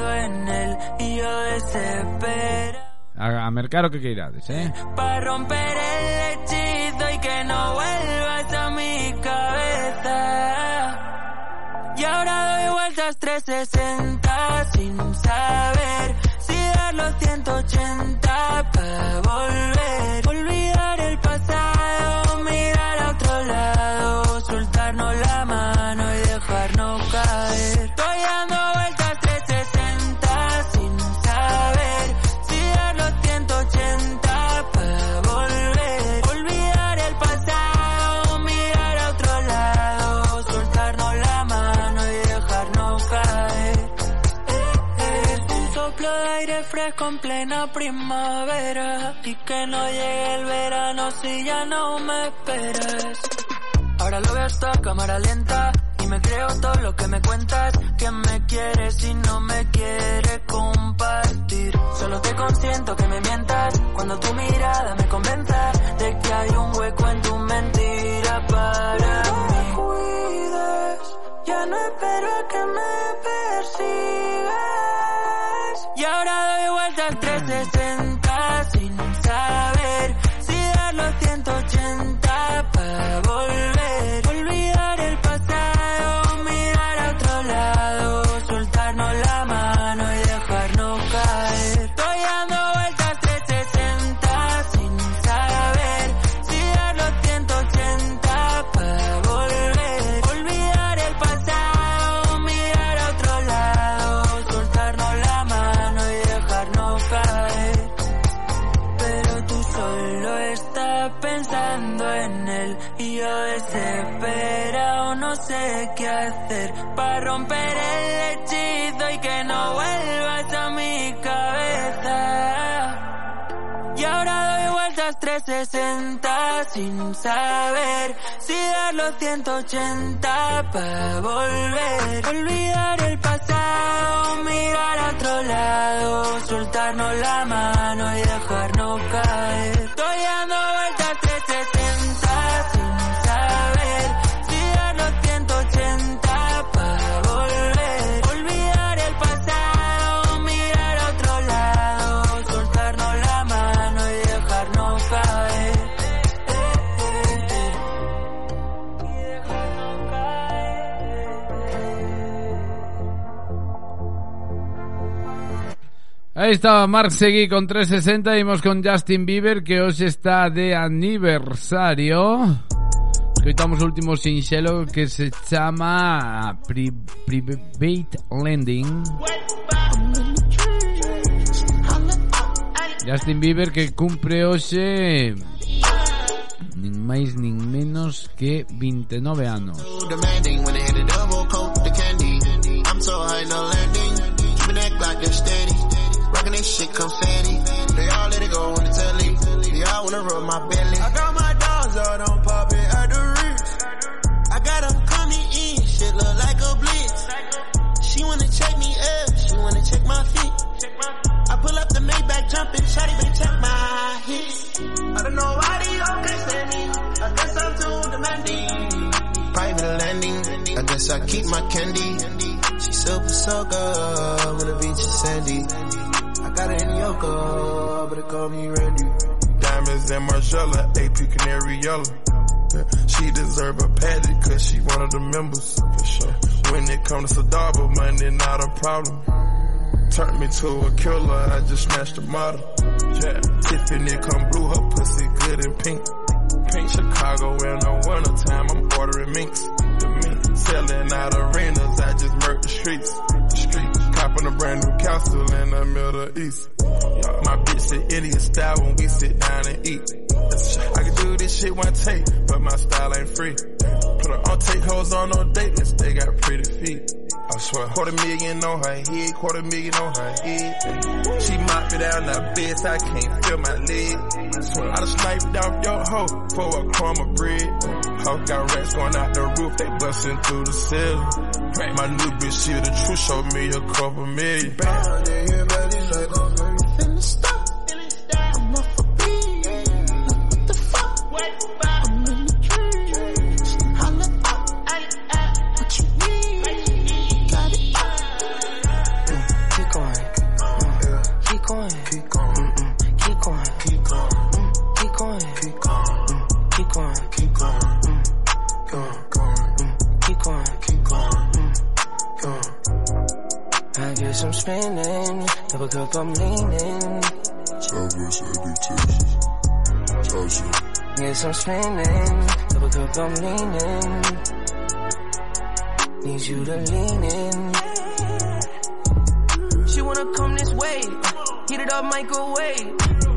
a, a mercar o que queirades, eh? Para romper el hechizo y que no vuelvas Y ahora doy vueltas 360 sin saber si dar los 180 para volver. Aire fresco en plena primavera y que no llegue el verano si ya no me esperas. Ahora lo veo hasta cámara lenta y me creo todo lo que me cuentas, que me quieres y no me quieres compartir. Solo te consiento que me mientas cuando tu mirada me convenza de que hay un hueco en tu mentira para mí. cuides, ya no espero a que me persigas. Y ahora doy vueltas 360 sin saber si dar los 180 para volver. Hacer para romper el hechizo y que no vuelvas a mi cabeza. Y ahora doy vueltas 360 sin saber si dar los 180 para volver. Olvidar el pasado, mirar a otro lado, soltarnos la mano y dejarnos caer. Estoy dando vueltas Aí estaba Mark Seguí con 360 e imos con Justin Bieber que hoxe está de aniversario. Escoitamos o último sinxelo que se chama Pri Private Lending. Justin Bieber que cumpre hoxe nin máis nin menos que 29 anos. I'm so landing. This shit confetti. They all let it go on the telly. They all wanna rub my belly. I got my dogs out on pop it at the Ritz. I got them coming in. Shit look like a blitz. She wanna check me up. She wanna check my feet. I pull up the Maybach jumping. Shawty better check my hits. I don't know why they all can't stand me. I guess I'm too demanding private landing. I guess I keep my candy. She super so good the beach is sandy. I got it in Yoko, but they call me Randy. Diamonds and Marcella, AP Canary Yellow. She deserve a patty cause she one of the members. For sure. When it comes to Sadaba, money not a problem. Turned me to a killer, I just smashed the model. Yeah, Tiffany come blue, her pussy good and pink. Pink Chicago in the winter time, I'm ordering minks. The mink selling out arenas, I just murked the streets. The streets, copping a brand new castle in the Middle East. My bitch sit Indian style when we sit down and eat. I can do this shit one take, but my style ain't free. Put her on take hoes on no date list, they got pretty feet. I swear, quarter million on her head, quarter million on her head. She mopped me down bed, so I can't feel my leg. I done sniped off your hoe for a crumb of bread. Got rats going out the roof, they busting through the ceiling. My new bitch, she the truth, showed me a couple million. Guess I'm spinning. Double cup, I'm leaning. Southwest Eddie, Texas. Tulsa. Guess I'm spinning. Double cup, I'm leaning. Need you to lean in. She wanna come this way. Heat it up, microwave.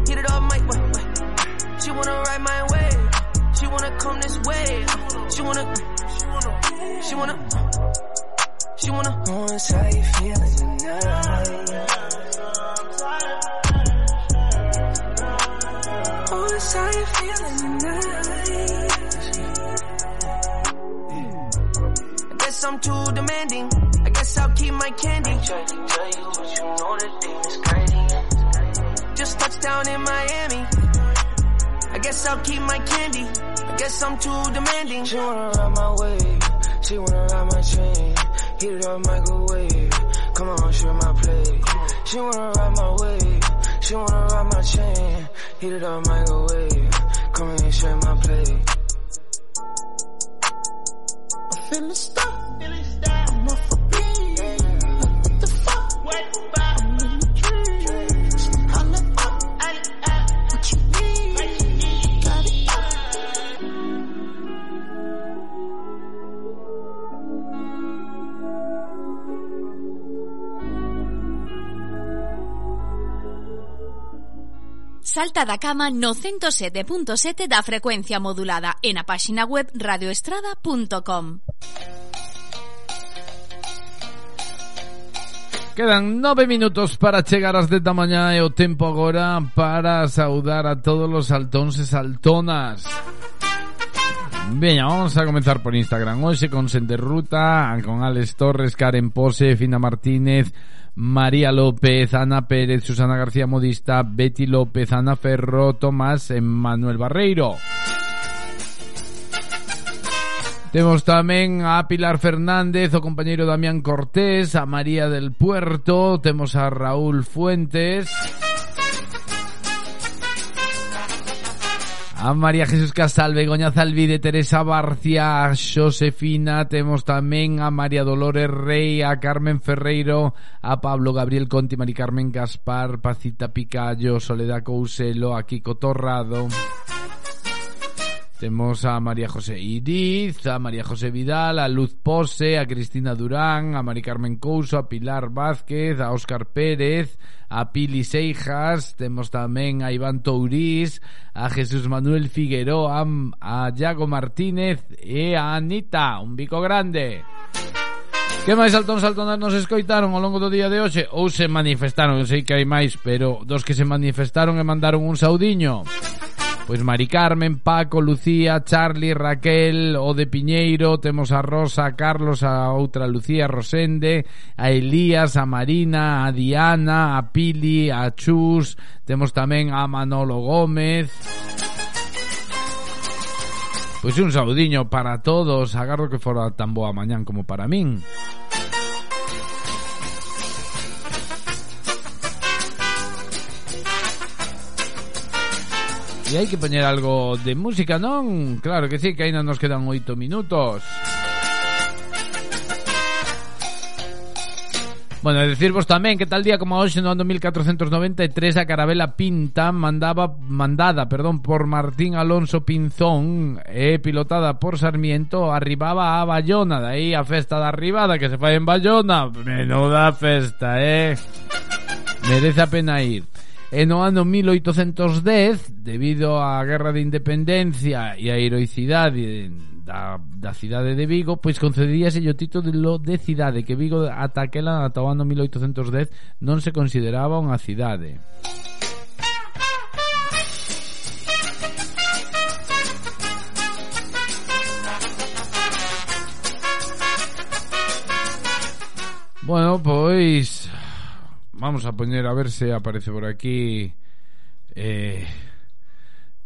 Heat it up, mic. Wait, wait. She wanna ride my way. She wanna come this way. She wanna. She wanna. She wanna. Oh, it's how you feeling tonight. It's how you feeling tonight. I guess I'm too demanding. I guess I'll keep my candy. Just touched down in Miami. I guess I'll keep my candy. I guess I'm too demanding. She wanna ride my way. She wanna ride my chain. Heat it up, microwave. Come on, share my plate. She wanna ride my way. She wanna ride my chain. Heat it up, microwave. Come and share my plate. Salta da cama no 107.7 da frecuencia modulada en a páxina web radioestrada.com. Quedan nove minutos para chegar ás 10 da mañá e o tempo agora para saudar a todos os saltóns e saltonas. Veña, vamos a comenzar por Instagram hoxe con Sender Ruta, con Alex Torres, Karen Pose, Fina Martínez, María López, Ana Pérez, Susana García Modista, Betty López, Ana Ferro, Tomás Manuel Barreiro. Temos tamén a Pilar Fernández, o compañeiro Damián Cortés, a María del Puerto, temos a Raúl Fuentes, A María Jesús Casal, Begoña Zalvide, Teresa Barcia, a Xosefina, temos tamén a María Dolores Rey, a Carmen Ferreiro, a Pablo Gabriel Conti, Mari Carmen Gaspar, Pacita Picayo, Soledad Couselo, a Kiko Torrado... Temos a María José Iriz, a María José Vidal, a Luz Pose, a Cristina Durán, a Mari Carmen Couso, a Pilar Vázquez, a Óscar Pérez, a Pili Seijas, temos tamén a Iván Tourís, a Jesús Manuel Figueroa, a Iago Martínez e a Anita, un bico grande. Que máis saltón saltonas nos escoitaron ao longo do día de hoxe ou se manifestaron, eu sei que hai máis, pero dos que se manifestaron e mandaron un saudiño. Pois Mari Carmen, Paco, Lucía, Charlie, Raquel, o de Piñeiro, temos a Rosa, a Carlos, a outra Lucía Rosende, a Elías, a Marina, a Diana, a Pili, a Chus, temos tamén a Manolo Gómez. Pois un saudiño para todos, agarro que fora tan boa mañán como para min. E hai que poñer algo de música, non? Claro que sí, que ainda nos quedan oito minutos. Bueno, e decirvos tamén que tal día como hoxe no ano 1493 a Carabela Pinta mandaba mandada, perdón, por Martín Alonso Pinzón e pilotada por Sarmiento arribaba a Bayona, de aí a festa da arribada que se fai en Bayona. Menuda festa, eh. Merece a pena ir. E no ano 1810, debido á Guerra de Independencia e a heroicidade da, da cidade de Vigo, pois concedíase o título de cidade, que Vigo ata aquela, ata o ano 1810, non se consideraba unha cidade. Bueno, pois vamos a poñer a ver se aparece por aquí. Eh...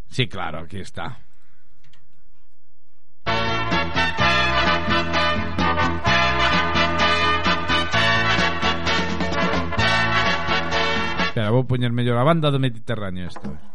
Sí, claro, aquí está. Espera, vou poñer mellor a banda do Mediterráneo isto.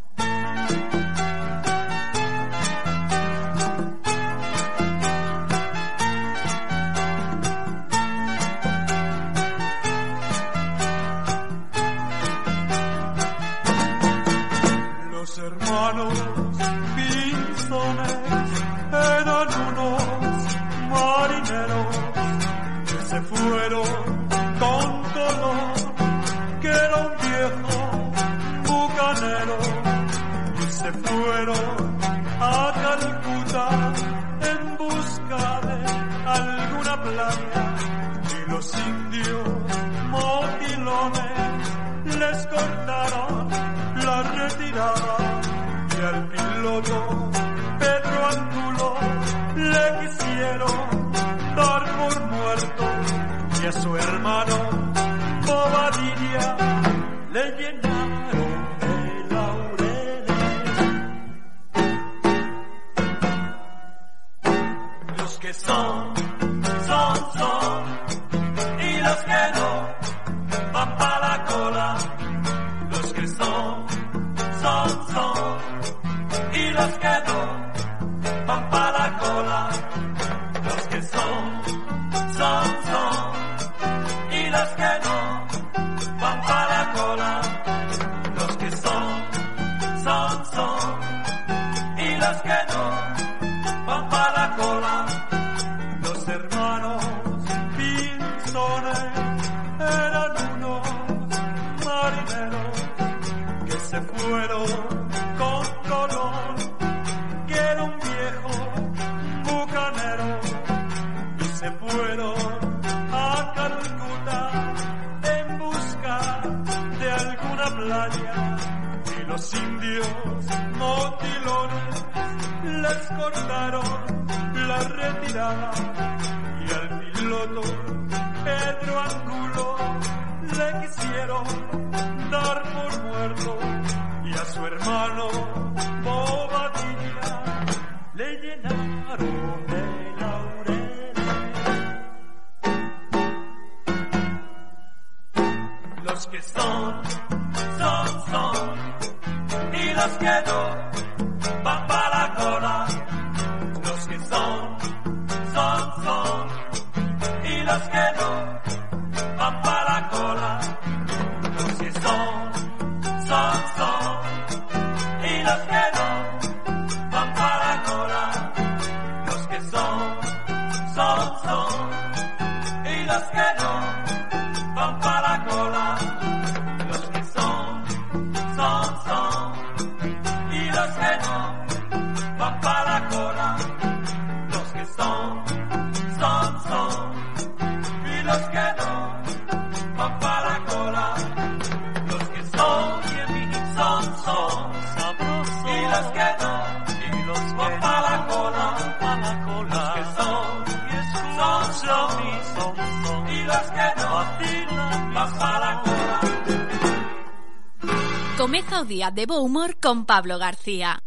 Comeza o día de bo humor con Pablo García.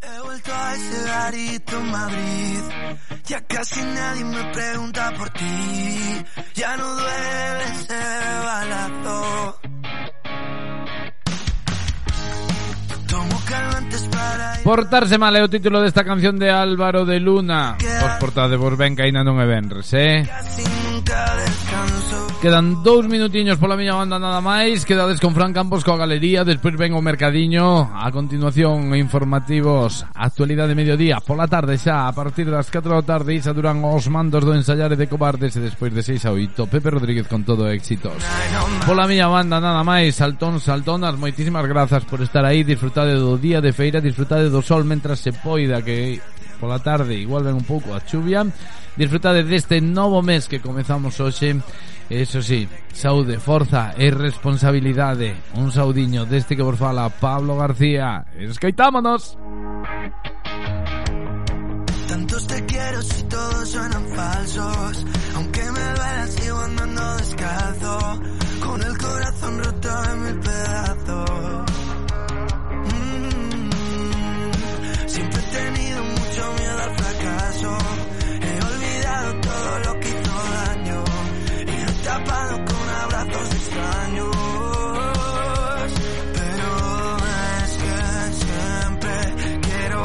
He vuelto a ese garito en Madrid. Ya casi nadie me pregunta por ti. Ya no duele ese balazo. Portarse mal é o título desta canción de Álvaro de Luna Os portades vos ben que aínda non é venres, eh? Quedan dous minutiños pola miña banda nada máis. Quedades con Fran Campos coa galería Despois ven o mercadiño. A continuación informativos Actualidade de mediodía Pola tarde xa A partir das 4 da tarde Isa duran os mandos do ensaiare de cobardes E despois de 6 a 8 Pepe Rodríguez con todo éxitos. Pola miña banda nada máis Saltón, saltonas Moitísimas grazas por estar aí Disfrutade do día de feira Disfrutade do sol mentras se poida Que pola tarde igual ven un pouco a chuvia Disfrutade deste novo mes que comezamos hoxe Eso sí, saúde, forza e responsabilidade Un saudiño deste que vos fala Pablo García Escoitámonos Tantos te quiero si todos suenan falsos. Aunque me duelan, sigo andando descalzo. Con el corazón roto en mil pedazos. He olvidado todo lo que hizo daño. Y lo he tapado con abrazos extraños. Pero es que siempre quiero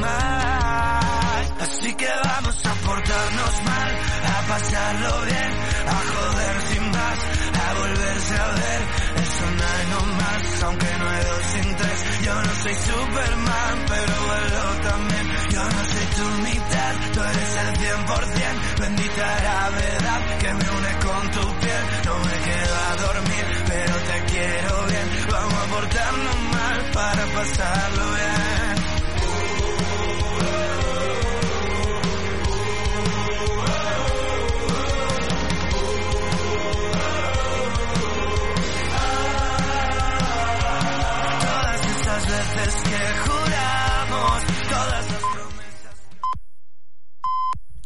más. Así que vamos a portarnos mal, a pasarlo bien, a joder sin más, a volverse a ver. Eso no hay no más, aunque no hay dos sin tres. Yo no soy Superman, pero vuelo también. Tú eres el 100%. Bendita gravedad que me une con tu piel. No me quedo a dormir, pero te quiero bien. Vamos a portarnos mal para pasarlo bien.